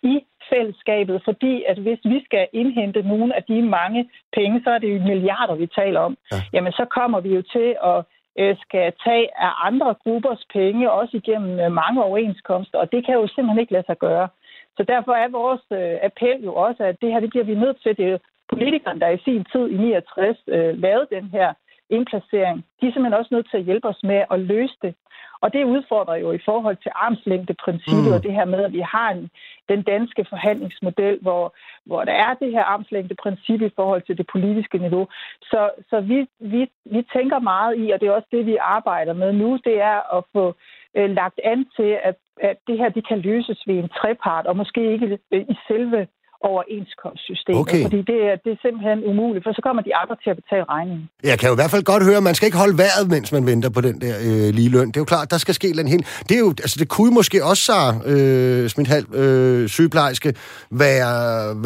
i fællesskabet, fordi at hvis vi skal indhente nogle af de mange penge, så er det jo milliarder, vi taler om, ja. jamen så kommer vi jo til at Øh, skal tage af andre gruppers penge, også igennem øh, mange overenskomster, og det kan jo simpelthen ikke lade sig gøre. Så derfor er vores øh, appel jo også, at det her det bliver vi nødt til. Det er politikerne, der i sin tid i 69 lavede den her indplacering. De er simpelthen også nødt til at hjælpe os med at løse det. Og det udfordrer jo i forhold til armslængdeprincippet mm. og det her med, at vi har en, den danske forhandlingsmodel, hvor, hvor der er det her armslængdeprincip i forhold til det politiske niveau. Så, så vi, vi, vi tænker meget i, og det er også det, vi arbejder med nu, det er at få øh, lagt an til, at, at det her det kan løses ved en trepart, og måske ikke øh, i selve overenskomstsystemet, okay. fordi det er, det er simpelthen umuligt, for så kommer de andre til at betale regningen. Jeg kan jo i hvert fald godt høre, at man skal ikke holde vejret, mens man venter på den der øh, lige løn. Det er jo klart, der skal ske en helt... Det, er jo, altså, det kunne måske også, så øh, Smithhalv, øh, sygeplejerske, være,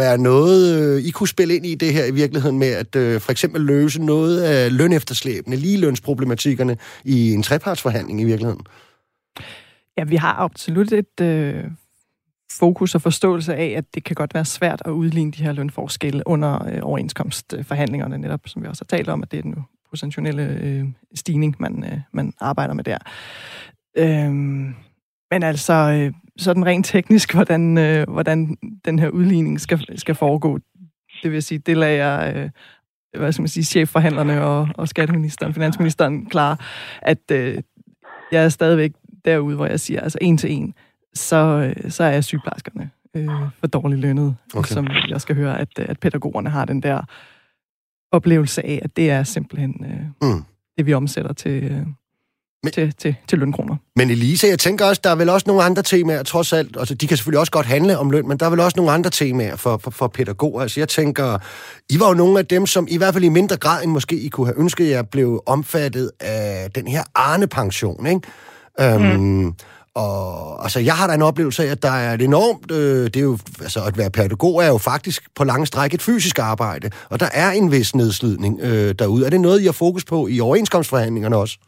være noget, øh, I kunne spille ind i det her i virkeligheden med at øh, for eksempel løse noget af lønefterslæbende, ligelønsproblematikkerne i en trepartsforhandling i virkeligheden. Ja, vi har absolut et... Øh fokus og forståelse af, at det kan godt være svært at udligne de her lønforskelle under øh, overenskomstforhandlingerne, netop som vi også har talt om, at det er den procentionelle øh, stigning, man, øh, man arbejder med der. Øhm, men altså, øh, sådan rent teknisk, hvordan, øh, hvordan den her udligning skal, skal foregå, det vil sige, det lader jeg... Øh, hvad skal man sige, chefforhandlerne og, og skatteministeren, finansministeren klar, at øh, jeg er stadigvæk derude, hvor jeg siger, altså en til en, så, så er sygeplejerskerne øh, for dårligt lønnet, okay. som jeg skal høre, at, at pædagogerne har den der oplevelse af, at det er simpelthen øh, mm. det, vi omsætter til, øh, men, til, til, til lønkroner. Men Elise, jeg tænker også, der er vel også nogle andre temaer, trods alt. Altså, de kan selvfølgelig også godt handle om løn, men der er vel også nogle andre temaer for, for, for pædagoger. Altså, jeg tænker, I var jo nogle af dem, som i hvert fald i mindre grad end måske I kunne have ønsket jer, blev omfattet af den her Arne-pension, ikke? Øhm, mm. Og altså, jeg har da en oplevelse af, at der er et enormt... Øh, det er jo, altså, at være pædagog er jo faktisk på lange stræk et fysisk arbejde, og der er en vis nedslidning øh, derude. Er det noget, I har fokus på i overenskomstforhandlingerne også?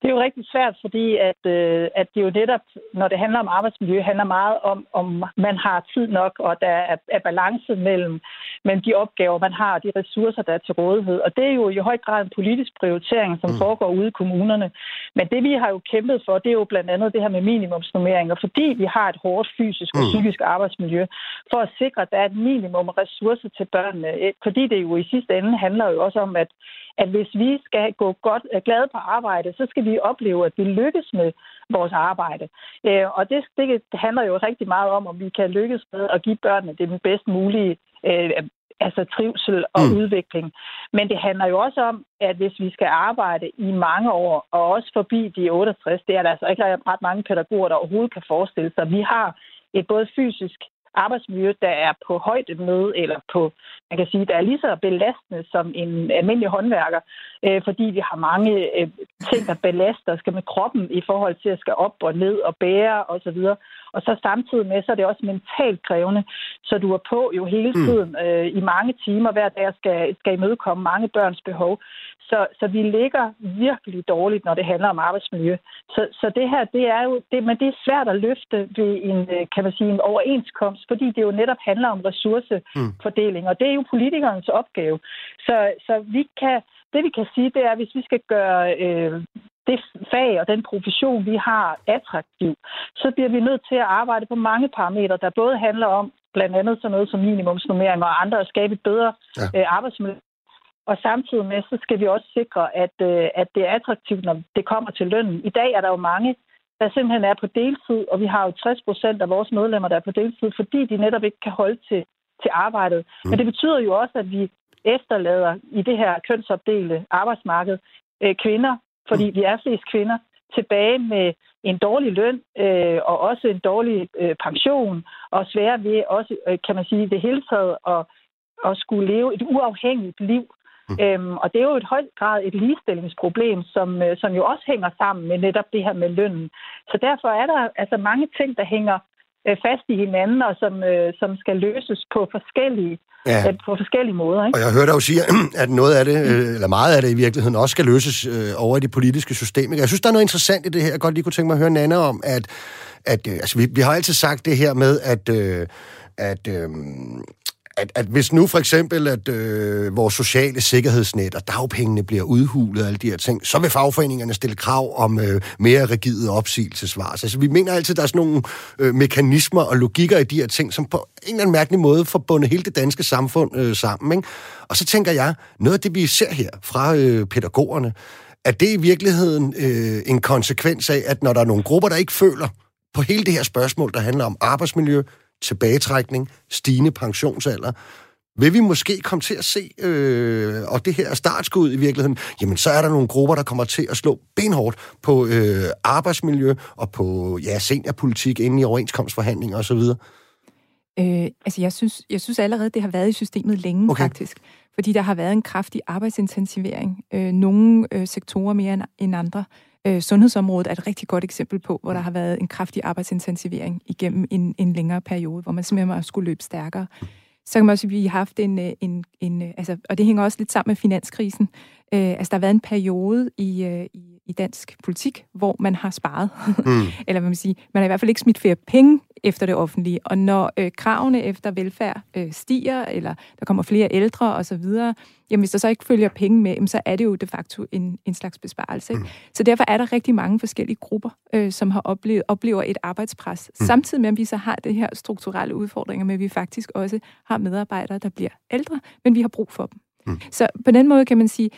Det er jo rigtig svært, fordi at, øh, at det jo netop, når det handler om arbejdsmiljø, handler meget om, om man har tid nok, og der er, er balance mellem, mellem de opgaver, man har, og de ressourcer, der er til rådighed. Og det er jo i høj grad en politisk prioritering, som mm. foregår ude i kommunerne. Men det, vi har jo kæmpet for, det er jo blandt andet det her med minimumsnummeringer, fordi vi har et hårdt fysisk og mm. psykisk arbejdsmiljø, for at sikre, at der er et minimum ressourcer til børnene. Fordi det jo i sidste ende handler jo også om, at at hvis vi skal gå godt glade på arbejde, så skal vi opleve, at vi lykkes med vores arbejde. Øh, og det, det handler jo rigtig meget om, om vi kan lykkes med at give børnene det bedst mulige øh, altså trivsel og mm. udvikling. Men det handler jo også om, at hvis vi skal arbejde i mange år, og også forbi de 68, det er der altså ikke ret mange pædagoger, der overhovedet kan forestille sig. Vi har et både fysisk arbejdsmiljø, der er på højde med, eller på, man kan sige, der er lige så belastende som en almindelig håndværker, øh, fordi vi har mange øh, ting, der belaster, skal med kroppen i forhold til at skal op og ned og bære osv. Og, og så samtidig med, så er det også mentalt krævende, så du er på jo hele mm. tiden øh, i mange timer hver dag skal, skal imødekomme mange børns behov. Så, så vi ligger virkelig dårligt, når det handler om arbejdsmiljø. Så, så det her, det er jo, det, men det er svært at løfte ved en, øh, kan man sige, en overenskomst, fordi det jo netop handler om ressourcefordeling, mm. og det er jo politikernes opgave. Så, så vi kan, det vi kan sige, det er, at hvis vi skal gøre øh, det fag og den profession, vi har, attraktiv, så bliver vi nødt til at arbejde på mange parametre, der både handler om blandt andet sådan noget som minimumsnummering og andre at skabe et bedre ja. øh, arbejdsmiljø og samtidig med, så skal vi også sikre, at, øh, at det er attraktivt, når det kommer til lønnen. I dag er der jo mange, der simpelthen er på deltid, og vi har jo 60 procent af vores medlemmer, der er på deltid, fordi de netop ikke kan holde til, til arbejdet. Mm. Men det betyder jo også, at vi efterlader i det her kønsopdelte arbejdsmarked øh, kvinder, fordi mm. vi er flest kvinder, tilbage med en dårlig løn øh, og også en dårlig øh, pension, og svære ved også, øh, kan man sige, det hele taget at, at skulle leve et uafhængigt liv. Mm. Øhm, og det er jo et højt grad et ligestillingsproblem, som, øh, som jo også hænger sammen med netop det her med lønnen. Så derfor er der altså mange ting, der hænger øh, fast i hinanden, og som, øh, som skal løses på forskellige, ja. øh, på forskellige måder. Ikke? Og jeg hørte dig jo sige, at noget af det, øh, eller meget af det i virkeligheden, også skal løses øh, over i det politiske system. Jeg synes, der er noget interessant i det her. Jeg godt lige kunne tænke mig at høre Nana om, at, at øh, altså, vi, vi har altid sagt det her med, at, øh, at øh, at, at hvis nu for eksempel, at øh, vores sociale sikkerhedsnet og dagpengene bliver udhulet og alle de her ting, så vil fagforeningerne stille krav om øh, mere rigide opsigelsesvar. Altså vi mener altid, at der er sådan nogle øh, mekanismer og logikker i de her ting, som på en eller anden mærkelig måde forbundet hele det danske samfund øh, sammen. Ikke? Og så tænker jeg, noget af det vi ser her fra øh, pædagogerne, er det i virkeligheden øh, en konsekvens af, at når der er nogle grupper, der ikke føler på hele det her spørgsmål, der handler om arbejdsmiljø, tilbagetrækning, stigende pensionsalder, vil vi måske komme til at se, øh, og det her er startskud i virkeligheden, jamen så er der nogle grupper, der kommer til at slå benhårdt på øh, arbejdsmiljø og på ja, seniorpolitik inde i overenskomstforhandlinger osv.? Øh, altså jeg synes, jeg synes allerede, det har været i systemet længe okay. faktisk, fordi der har været en kraftig arbejdsintensivering. Øh, nogle øh, sektorer mere end andre. Øh, sundhedsområdet er et rigtig godt eksempel på, hvor der har været en kraftig arbejdsintensivering igennem en, en længere periode, hvor man simpelthen har skulle løbe stærkere. Så kan man også sige, at vi har haft en, øh, en, en øh, altså, og det hænger også lidt sammen med finanskrisen. Øh, altså, der har været en periode i, øh, i, i dansk politik, hvor man har sparet. Mm. Eller hvad man siger, man har i hvert fald ikke smidt flere penge efter det offentlige. Og når øh, kravene efter velfærd øh, stiger, eller der kommer flere ældre osv., jamen hvis der så ikke følger penge med, jamen, så er det jo de facto en, en slags besparelse. Ikke? Mm. Så derfor er der rigtig mange forskellige grupper, øh, som har oplevet, oplever et arbejdspres. Mm. Samtidig med, at vi så har det her strukturelle udfordringer med, at vi faktisk også har medarbejdere, der bliver ældre, men vi har brug for dem. Mm. Så på den måde kan man sige,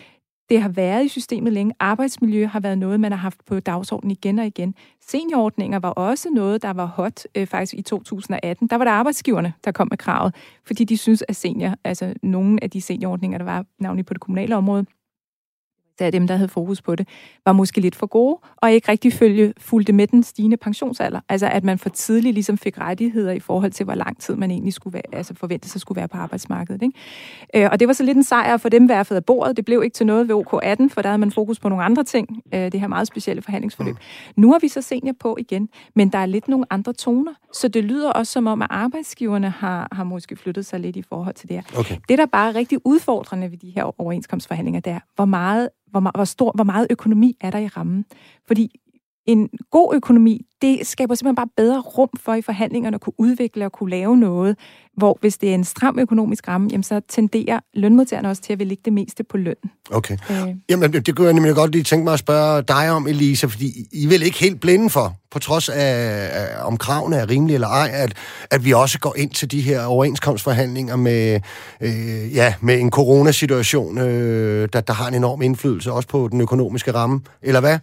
det har været i systemet længe. Arbejdsmiljø har været noget, man har haft på dagsordenen igen og igen. Seniorordninger var også noget, der var hot øh, faktisk i 2018. Der var der arbejdsgiverne, der kom med kravet, fordi de synes, at senior, altså nogle af de seniorordninger, der var navnlig på det kommunale område, af dem, der havde fokus på det, var måske lidt for gode, og ikke rigtig følge, fulgte med den stigende pensionsalder. Altså at man for tidligt ligesom fik rettigheder i forhold til, hvor lang tid man egentlig skulle være, altså forventede sig skulle være på arbejdsmarkedet. Ikke? Øh, og det var så lidt en sejr for dem værfet af bordet. Det blev ikke til noget ved OK18, for der havde man fokus på nogle andre ting, øh, det her meget specielle forhandlingsforløb. Mm. Nu har vi så senior på igen, men der er lidt nogle andre toner, så det lyder også som om, at arbejdsgiverne har, har måske flyttet sig lidt i forhold til det her. Okay. Det, der bare er rigtig udfordrende ved de her overenskomstforhandlinger, det er, hvor meget, hvor, hvor, stor, hvor meget økonomi er der i rammen. Fordi en god økonomi, det skaber simpelthen bare bedre rum for i forhandlingerne at kunne udvikle og kunne lave noget, hvor hvis det er en stram økonomisk ramme, jamen så tenderer lønmodtagerne også til at vil lægge det meste på løn. Okay. Øh. Jamen, det kunne jeg nemlig godt lige tænke mig at spørge dig om, Elisa, fordi I vil ikke helt blinde for, på trods af, af om kravene er rimelige eller ej, at, at vi også går ind til de her overenskomstforhandlinger med, øh, ja, med en coronasituation, øh, der, der har en enorm indflydelse også på den økonomiske ramme, eller hvad?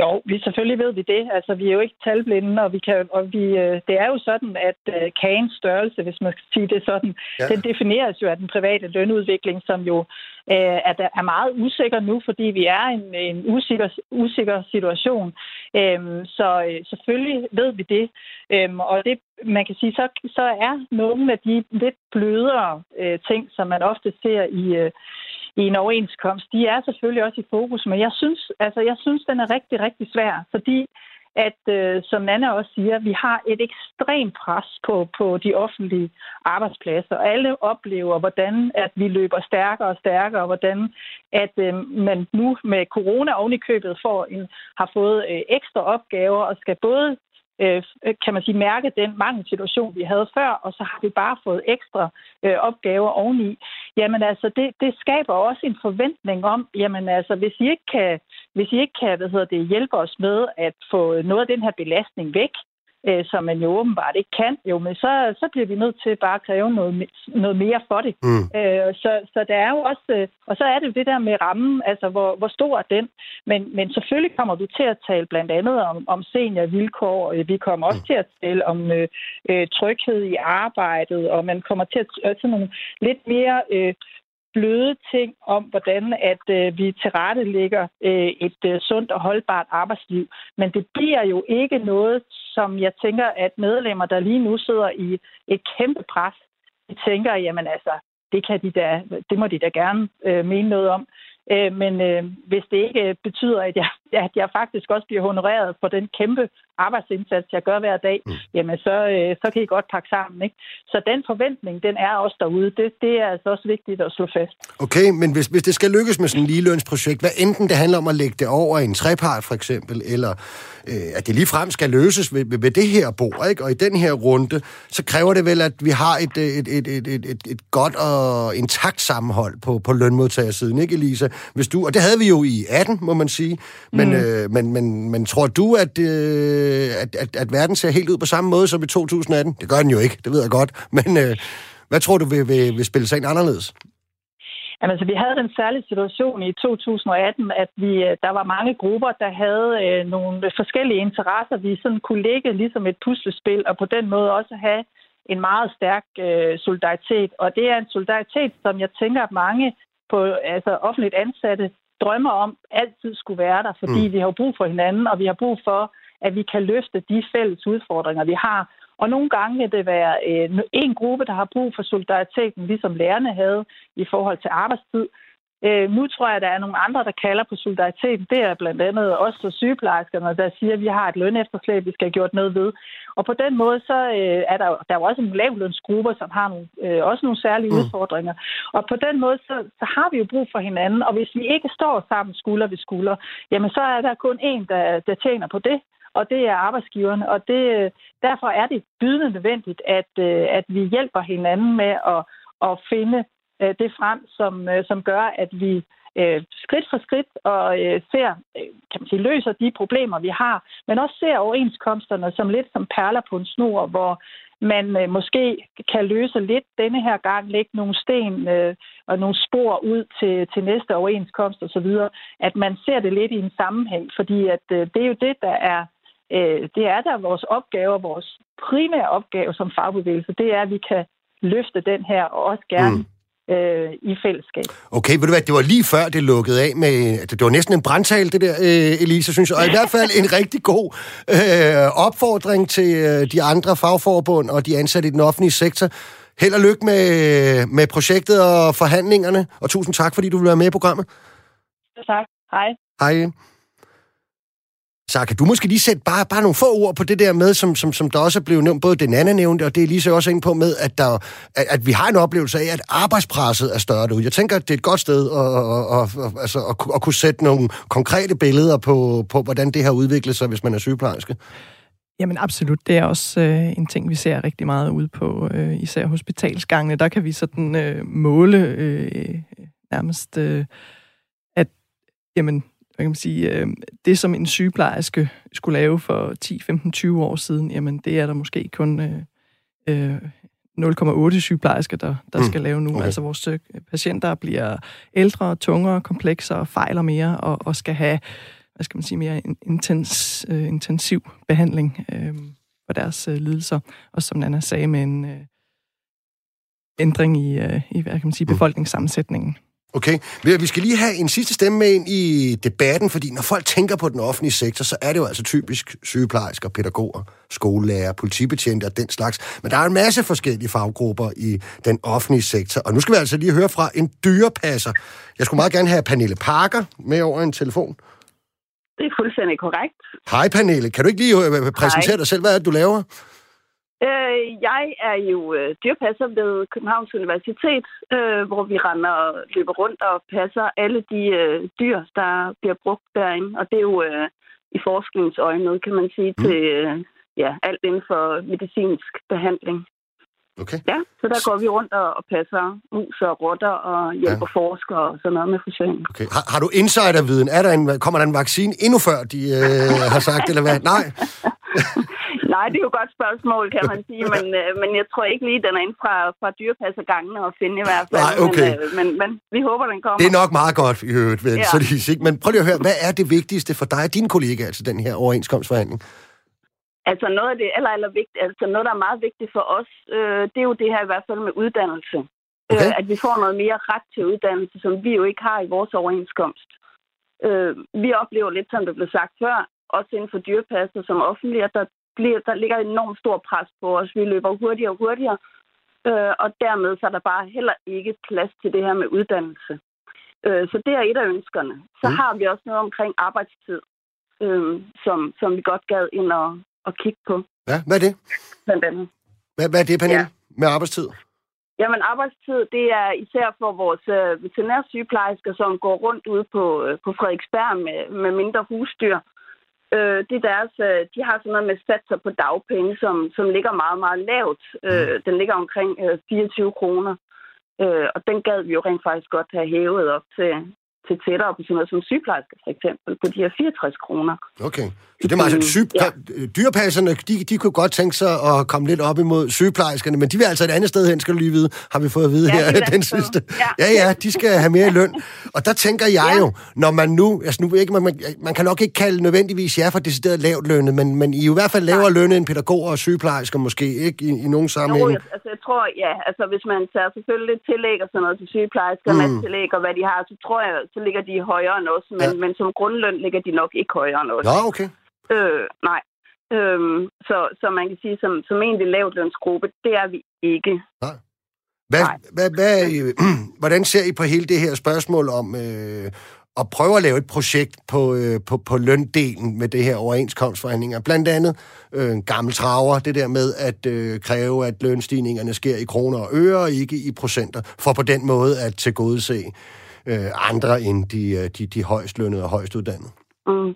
Jo, vi selvfølgelig ved vi det. Altså, vi er jo ikke talblinde, og, vi kan, og vi, øh, det er jo sådan, at øh, kagens størrelse, hvis man skal sige det sådan, ja. den defineres jo af den private lønudvikling, som jo øh, er, er meget usikker nu, fordi vi er i en, en usikker, usikker situation. Øhm, så øh, selvfølgelig ved vi det. Øhm, og det, man kan sige, så, så er nogle af de lidt blødere øh, ting, som man ofte ser i... Øh, i en overenskomst, de er selvfølgelig også i fokus, men jeg synes, altså, jeg synes den er rigtig, rigtig svær, fordi at, øh, som Anna også siger, vi har et ekstremt pres på, på de offentlige arbejdspladser. Og alle oplever, hvordan at vi løber stærkere og stærkere, og hvordan at øh, man nu med corona oven i købet får en, har fået øh, ekstra opgaver og skal både øh, kan man sige, mærke den mangelsituation, vi havde før, og så har vi bare fået ekstra øh, opgaver oveni. Jamen altså, det, det skaber også en forventning om, jamen altså, hvis I ikke kan, hvis I ikke kan hvad hedder det, hjælpe os med at få noget af den her belastning væk, øh, som man jo åbenbart ikke kan, jo, men så, så bliver vi nødt til bare at kræve noget, noget mere for det. Mm. Øh, så, så der er jo også, øh, og så er det jo det der med rammen, altså hvor, hvor stor er den, men, men selvfølgelig kommer vi til at tale blandt andet om, om seniorvilkår, vi kommer også mm. til at tale om øh, øh, tryghed i arbejdet, og man kommer til at sådan nogle lidt mere øh, bløde ting om, hvordan at øh, vi tilrettelægger øh, et øh, sundt og holdbart arbejdsliv. Men det bliver jo ikke noget, som jeg tænker, at medlemmer, der lige nu sidder i et kæmpe pres, de tænker, jamen altså, det, kan de da, det må de da gerne øh, mene noget om. Øh, men øh, hvis det ikke betyder, at jeg, at jeg faktisk også bliver honoreret for den kæmpe arbejdsindsats, jeg gør hver dag, mm. jamen så, øh, så kan I godt pakke sammen. Ikke? Så den forventning, den er også derude. Det, det er altså også vigtigt at slå fast. Okay, men hvis, hvis det skal lykkes med sådan en ligelønsprojekt, hvad enten det handler om at lægge det over i en trepart for eksempel, eller øh, at det lige frem skal løses ved, ved, ved det her bord, ikke? og i den her runde, så kræver det vel, at vi har et, et, et, et, et, et, et godt og intakt sammenhold på, på lønmodtagersiden, ikke Elisa? Hvis du, og det havde vi jo i 18, må man sige, men, mm. øh, men, men, men tror du, at øh, øh, at, at, at verden ser helt ud på samme måde som i 2018? Det gør den jo ikke, det ved jeg godt. Men øh, hvad tror du vil, vil, vil spille sig ind anderledes? Jamen, altså, vi havde den særlige situation i 2018, at vi, øh, der var mange grupper, der havde øh, nogle forskellige interesser, vi sådan kunne lægge ligesom et puslespil, og på den måde også have en meget stærk øh, solidaritet. Og det er en solidaritet, som jeg tænker, at mange på altså offentligt ansatte drømmer om altid skulle være der, fordi mm. vi har brug for hinanden, og vi har brug for at vi kan løfte de fælles udfordringer, vi har. Og nogle gange vil det være øh, en gruppe, der har brug for solidariteten, ligesom lærerne havde i forhold til arbejdstid. Øh, nu tror jeg, at der er nogle andre, der kalder på solidaritet. Det er blandt andet også så sygeplejerskerne, der siger, at vi har et lønefterslæb, vi skal have gjort noget ved. Og på den måde, så øh, er der, der er også en lavlønsgruppe, som har nogle, øh, også nogle særlige mm. udfordringer. Og på den måde, så, så har vi jo brug for hinanden. Og hvis vi ikke står sammen skulder ved skulder, jamen så er der kun en, der, der tjener på det og det er arbejdsgiverne. Og det, øh, derfor er det bydende nødvendigt, at, øh, at vi hjælper hinanden med at, at finde øh, det frem, som, som gør, at vi skridt for skridt og ser, kan man sige, løser de problemer, vi har, men også ser overenskomsterne som lidt som perler på en snor, hvor man måske kan løse lidt denne her gang, lægge nogle sten og nogle spor ud til, til næste overenskomst osv., at man ser det lidt i en sammenhæng, fordi at det er jo det, der er øh, det er der vores opgave, vores primære opgave som fagbevægelse, det er, at vi kan løfte den her, og også gerne mm. øh, i fællesskab. Okay, ved du hvad, det var lige før det lukkede af med, det var næsten en brandtal, det der, øh, Elisa, synes jeg, og i hvert fald en rigtig god øh, opfordring til øh, de andre fagforbund og de ansatte i den offentlige sektor. Held og lykke med, med projektet og forhandlingerne, og tusind tak, fordi du vil være med i programmet. Tak. Hej. Hej. Så kan du måske lige sætte bare, bare nogle få ord på det der med, som, som, som der også er blevet nævnt, både den anden nævnte, og det er lige så også ind på med, at, der, at, at vi har en oplevelse af, at arbejdspresset er større derude. Jeg tænker, at det er et godt sted at, at, at, altså, at, at kunne sætte nogle konkrete billeder på, på, hvordan det har udviklet sig, hvis man er sygeplejerske. Jamen absolut, det er også øh, en ting, vi ser rigtig meget ud på, øh, især hospitalsgangene. Der kan vi sådan øh, måle øh, nærmest, øh, at jamen, hvad kan man sige, øh, det, som en sygeplejerske skulle lave for 10, 15, 20 år siden, jamen det er der måske kun øh, øh, 0,8 sygeplejersker, der, der mm. skal lave nu. Okay. Altså vores øh, patienter bliver ældre, tungere, komplekse fejler mere, og, og skal have, hvad skal man sige, mere intens, øh, intensiv behandling øh, for deres øh, lidelser. Og som Nana sagde, med en øh, ændring i, øh, i hvad kan man sige, mm. befolkningssammensætningen. Okay, vi skal lige have en sidste stemme med ind i debatten, fordi når folk tænker på den offentlige sektor, så er det jo altså typisk sygeplejersker, pædagoger, skolelærer, politibetjente og den slags. Men der er en masse forskellige faggrupper i den offentlige sektor, og nu skal vi altså lige høre fra en dyrepasser. Jeg skulle meget gerne have Pernille Parker med over en telefon. Det er fuldstændig korrekt. Hej Pernille, kan du ikke lige øh, præsentere Hej. dig selv? Hvad er det, du laver? Øh, jeg er jo øh, dyrpasser ved Københavns Universitet, øh, hvor vi render og løber rundt og passer alle de øh, dyr, der bliver brugt derinde. Og det er jo øh, i forskningens øjne, kan man sige, mm. til øh, ja, alt inden for medicinsk behandling. Okay. Ja, så der går vi rundt og, og passer mus og rotter og hjælper ja. forskere og sådan noget med forsøg. Okay. Har, har du insiderviden? Er der en, kommer der en vaccine endnu før, de øh, har sagt, eller hvad? Nej. Nej, det er jo et godt spørgsmål, kan man sige, men, øh, men jeg tror ikke lige, den er inde fra, fra dyrepassergangene at finde i hvert fald. Nej, okay. Men, øh, men, men vi håber, den kommer. Det er nok meget godt i øvrigt, vel, ja. så det ikke. Men prøv lige at høre, hvad er det vigtigste for dig og dine kollegaer, altså den her overenskomstforhandling? Altså noget af det aller, aller vigtigt, altså noget, der er meget vigtigt for os, øh, det er jo det her i hvert fald med uddannelse. Okay. Øh, at vi får noget mere ret til uddannelse, som vi jo ikke har i vores overenskomst. Øh, vi oplever lidt, som det blev sagt før, også inden for dyrepasser som offentlige, at der bliver, der ligger enormt stor pres på os. Vi løber hurtigere og hurtigere, øh, og dermed så er der bare heller ikke plads til det her med uddannelse. Øh, så det er et af ønskerne. Så mm. har vi også noget omkring arbejdstid, øh, som, som vi godt gad ind og, og kigge på. Ja, hvad er det? Blandt andet. Hvad, hvad er det, Pernille, ja. med arbejdstid? Jamen, arbejdstid, det er især for vores øh, veterinærsygeplejersker, som går rundt ude på, øh, på Frederiksberg med, med mindre husdyr. Øh, det er deres, øh, de har sådan noget med satser på dagpenge, som, som ligger meget, meget lavt. Øh, mm. den ligger omkring øh, 24 kroner. Øh, og den gad vi jo rent faktisk godt have hævet op til, til tættere på sådan noget som sygeplejersker, for eksempel, på de her 64 kroner. Okay. Så det er altså, syg... ja. dyrepasserne, de, de kunne godt tænke sig at komme lidt op imod sygeplejerskerne, men de vil altså et andet sted hen, skal du lige vide, har vi fået at vide ja, her, den sidste. Ja. ja, ja, de skal have mere løn. Og der tænker jeg ja. jo, når man nu, altså nu ikke, man, man, man kan nok ikke kalde nødvendigvis jer for decideret lavt lønnet, men, men I er i hvert fald lavere lønnet end pædagoger og sygeplejersker måske, ikke i, i nogen sammenhæng. Jo, altså jeg tror, ja, altså hvis man tager selvfølgelig tillæg og sådan noget til sygeplejersker, mm. tillæg og hvad de har, så tror jeg, så ligger de højere end os, men, ja. men som grundløn ligger de nok ikke højere end os. Ja, okay. Øh, nej. Øhm, så, så man kan sige, som, som egentlig lavt lønsgruppe, det er vi ikke. Nej. Hvad, nej. Hvad, hvad, øh, hvordan ser I på hele det her spørgsmål om øh, at prøve at lave et projekt på, øh, på, på løndelen med det her overenskomstforhandlinger? Blandt andet øh, en gammel traver, det der med at øh, kræve, at lønstigningerne sker i kroner og øre, og ikke i procenter, for på den måde at tilgodese øh, andre end de, øh, de, de højst lønnede og højst uddannede. Mm.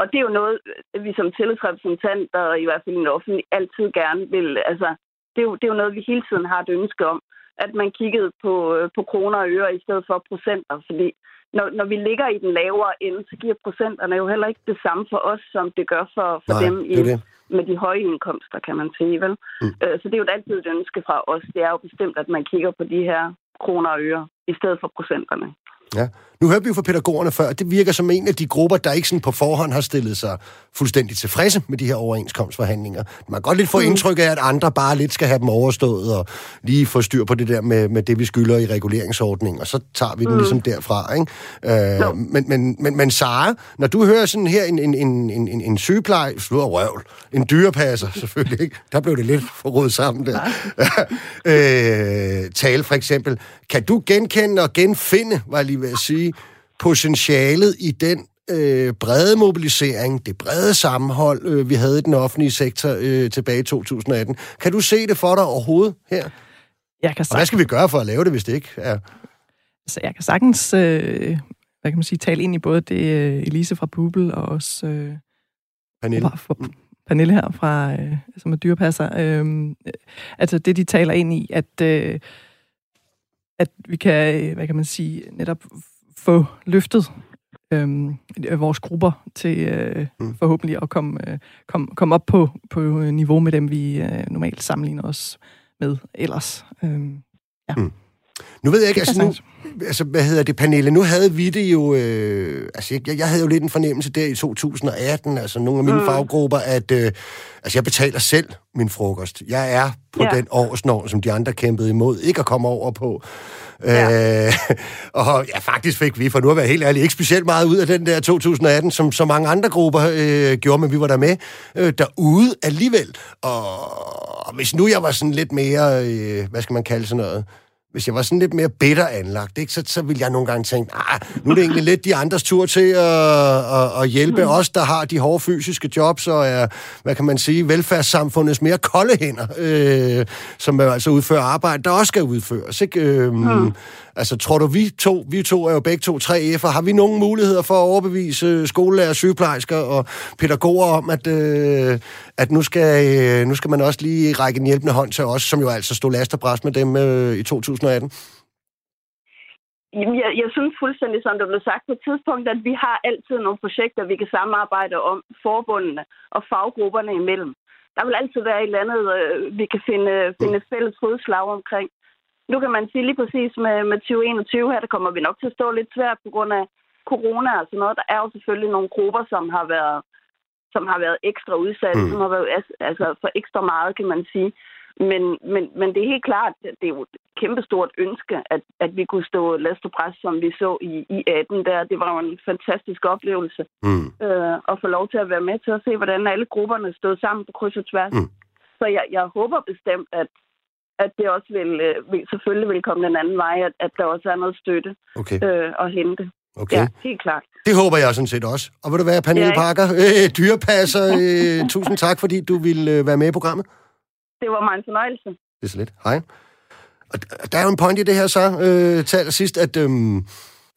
Og det er jo noget, vi som tillidsrepræsentanter, i hvert fald i den offentlige, altid gerne vil. Altså, det er, jo, det er jo noget, vi hele tiden har et ønske om, at man kiggede på, øh, på kroner og øre i stedet for procenter. Fordi når, når vi ligger i den lavere ende, så giver procenterne jo heller ikke det samme for os, som det gør for, for Nej, dem i, det det. med de høje indkomster, kan man sige. Vel? Mm. Øh, så det er jo altid et ønske fra os. Det er jo bestemt, at man kigger på de her kroner og øre i stedet for procenterne. Ja. Nu hørte vi jo fra pædagogerne før, det virker som en af de grupper, der ikke sådan på forhånd har stillet sig fuldstændig tilfredse med de her overenskomstforhandlinger. Man kan godt lidt få mm. indtryk af, at andre bare lidt skal have dem overstået og lige få styr på det der med, med det, vi skylder i reguleringsordningen, og så tager vi den mm. ligesom derfra. Ikke? Øh, no. men, men, men, men Sara, når du hører sådan her en, en, en, en, en sygepleje, slår røvl, en dyrepasser selvfølgelig, ikke? der blev det lidt forrådet sammen der, øh, tale for eksempel. Kan du genkende og genfinde, var jeg lige ved at sige, potentialet i den øh, brede mobilisering, det brede sammenhold, øh, vi havde i den offentlige sektor øh, tilbage i 2018. Kan du se det for dig overhovedet her? Jeg kan og hvad skal vi gøre for at lave det, hvis det ikke er... Altså, jeg kan sagtens øh, hvad kan man sige, tale ind i både det øh, Elise fra Bubel og også øh, Pernille. Fra, Pernille her, fra, øh, som er dyrepasser. Øh, altså det, de taler ind i, at, øh, at vi kan, øh, hvad kan man sige, netop få løftet øh, vores grupper til øh, mm. forhåbentlig at komme, øh, komme, komme op på, på niveau med dem, vi øh, normalt sammenligner os med ellers. Øh, ja. Mm. Nu ved jeg ikke, altså nu, altså, hvad hedder det, Pernille, nu havde vi det jo, øh, altså jeg, jeg havde jo lidt en fornemmelse der i 2018, altså nogle af mine mm. faggrupper, at øh, altså jeg betaler selv min frokost. Jeg er på ja. den årsnorm, som de andre kæmpede imod, ikke at komme over på. Ja. Øh, og ja, faktisk fik vi, for nu at være helt ærlig, ikke specielt meget ud af den der 2018, som så mange andre grupper øh, gjorde, men vi var der med øh, derude alligevel. Og, og hvis nu jeg var sådan lidt mere, øh, hvad skal man kalde sådan noget, hvis jeg var sådan lidt mere bitter anlagt, ikke, så, så ville jeg nogle gange tænke, ah, nu er det egentlig lidt de andres tur til at, at, at hjælpe mm. os, der har de hårde fysiske jobs, og er, hvad kan man sige, velfærdssamfundets mere kolde hænder, øh, som altså udfører arbejde, der også skal udføres. Ikke? Øh, mm. Altså, tror du, vi to, vi to er jo begge to tre F'er, har vi nogen muligheder for at overbevise skolelærer, sygeplejersker og pædagoger om, at, øh, at nu, skal, øh, nu skal man også lige række en hjælpende hånd til os, som jo altså stod last og bræs med dem øh, i 2018? Jamen, jeg, jeg synes fuldstændig, som det blev sagt på et tidspunkt, at vi har altid nogle projekter, vi kan samarbejde om, forbundene og faggrupperne imellem. Der vil altid være et eller andet, øh, vi kan finde, finde fælles fodslag omkring. Nu kan man sige lige præcis med, med 2021 her, der kommer vi nok til at stå lidt svært på grund af corona og sådan noget. Der er jo selvfølgelig nogle grupper, som har været, som har været ekstra udsatte, mm. som har været altså, for ekstra meget, kan man sige. Men, men, men det er helt klart, det er jo et kæmpestort ønske, at, at vi kunne stå last og pres, som vi så i, i 18 der. Det var jo en fantastisk oplevelse mm. øh, at få lov til at være med til at se, hvordan alle grupperne stod sammen på kryds og tværs. Mm. Så jeg, jeg håber bestemt, at, at det også vil, øh, vil selvfølgelig vil komme den anden vej, at, at der også er noget støtte okay. øh, at hente. Okay. Ja, helt klart. Det håber jeg sådan set også. Og vil du være, Pernille ja, Parker, øh, dyrepasser, øh, tusind tak, fordi du ville øh, være med i programmet. Det var mig en fornøjelse. Det er så lidt. Hej. Og der er jo en point i det her så, øh, til allersidst, at øh,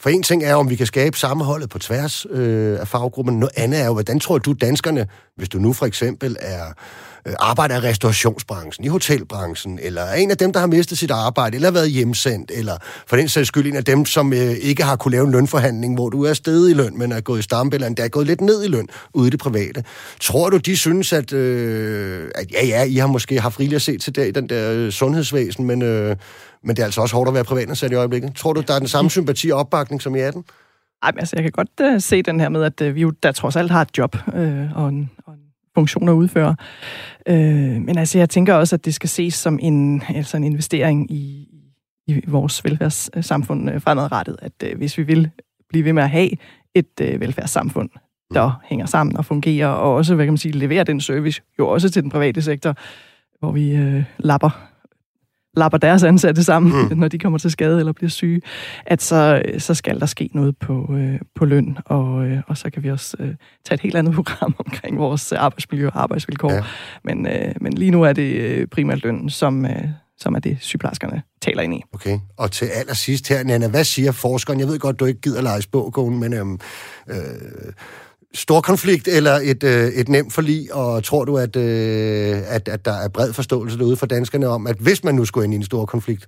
for en ting er, om vi kan skabe sammenholdet på tværs øh, af faggruppen. Noget andet er jo, hvordan tror du danskerne, hvis du nu for eksempel er øh, arbejder i restaurationsbranchen, i hotelbranchen, eller er en af dem, der har mistet sit arbejde, eller har været hjemsendt, eller for den sags skyld en af dem, som øh, ikke har kunne lave en lønforhandling, hvor du er stedet i løn, men er gået i stampe, eller endda er gået lidt ned i løn ude i det private. Tror du, de synes, at, øh, at ja, ja, I har måske haft rigeligt at se til det i den der øh, sundhedsvæsen, men, øh, men det er altså også hårdt at være privatensat i øjeblikket. Tror du, der er den samme sympati og opbakning som i 18? Ej, men altså, jeg kan godt uh, se den her med, at uh, vi jo der trods alt har et job øh, og, en, og en funktion at udføre. Øh, men altså, jeg tænker også, at det skal ses som en, altså en investering i, i vores velfærdssamfund øh, fremadrettet, at øh, hvis vi vil blive ved med at have et øh, velfærdssamfund, der mm. hænger sammen og fungerer, og også, hvad kan man sige, leverer den service, jo også til den private sektor, hvor vi øh, lapper lapper deres ansatte sammen, mm. når de kommer til skade eller bliver syge, at så, så skal der ske noget på, øh, på løn, og, øh, og så kan vi også øh, tage et helt andet program omkring vores arbejdsmiljø og arbejdsvilkår. Ja. Men, øh, men lige nu er det øh, primært løn, som, øh, som er det, sygeplejerskerne taler ind i. Okay, og til allersidst her, Nana, hvad siger forskeren? Jeg ved godt, du ikke gider lege spågåen, men øhm, øh, stor konflikt eller et, øh, et nemt forlig, og tror du, at, øh, at, at der er bred forståelse derude for danskerne om, at hvis man nu skulle ind i en stor konflikt?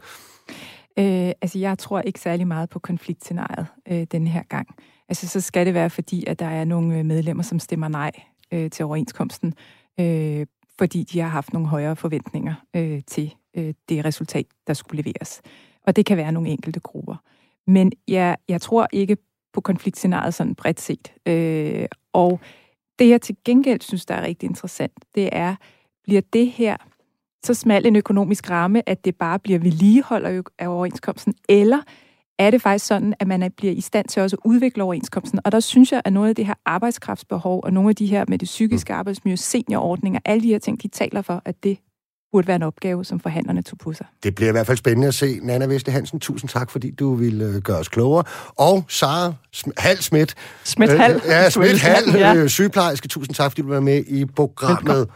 Øh, altså, jeg tror ikke særlig meget på konfliktscenariet øh, denne her gang. Altså, så skal det være, fordi at der er nogle øh, medlemmer, som stemmer nej øh, til overenskomsten, øh, fordi de har haft nogle højere forventninger øh, til øh, det resultat, der skulle leveres. Og det kan være nogle enkelte grupper. Men jeg, jeg tror ikke på konfliktscenariet sådan bredt set. Øh, og det, jeg til gengæld synes, der er rigtig interessant, det er, bliver det her så smal en økonomisk ramme, at det bare bliver vedligehold af overenskomsten, eller er det faktisk sådan, at man bliver i stand til også at udvikle overenskomsten. Og der synes jeg, at noget af det her arbejdskraftsbehov, og nogle af de her med det psykiske mm. arbejdsmiljø, seniorordninger, alle de her ting, de taler for, at det burde være en opgave, som forhandlerne tog på sig. Det bliver i hvert fald spændende at se. Nana Veste Hansen, tusind tak, fordi du ville øh, gøre os klogere. Og Sara Hal Schmidt. Schmidt Hal. Øh, ja, Schmidt Hal, ja. Øh, sygeplejerske. Tusind tak, fordi du var med i programmet. Velkommen.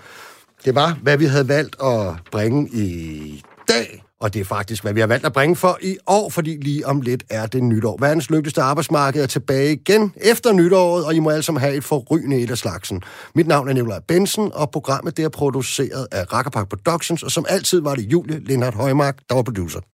Det var, hvad vi havde valgt at bringe i dag. Og det er faktisk, hvad vi har valgt at bringe for i år, fordi lige om lidt er det nytår. Verdens lykkeligste arbejdsmarked er tilbage igen efter nytåret, og I må alle sammen have et forrygende et af slagsen. Mit navn er Nikolaj Bensen, og programmet det er produceret af Rakkerpark Productions, og som altid var det Julie Lindhardt Højmark, der var producer.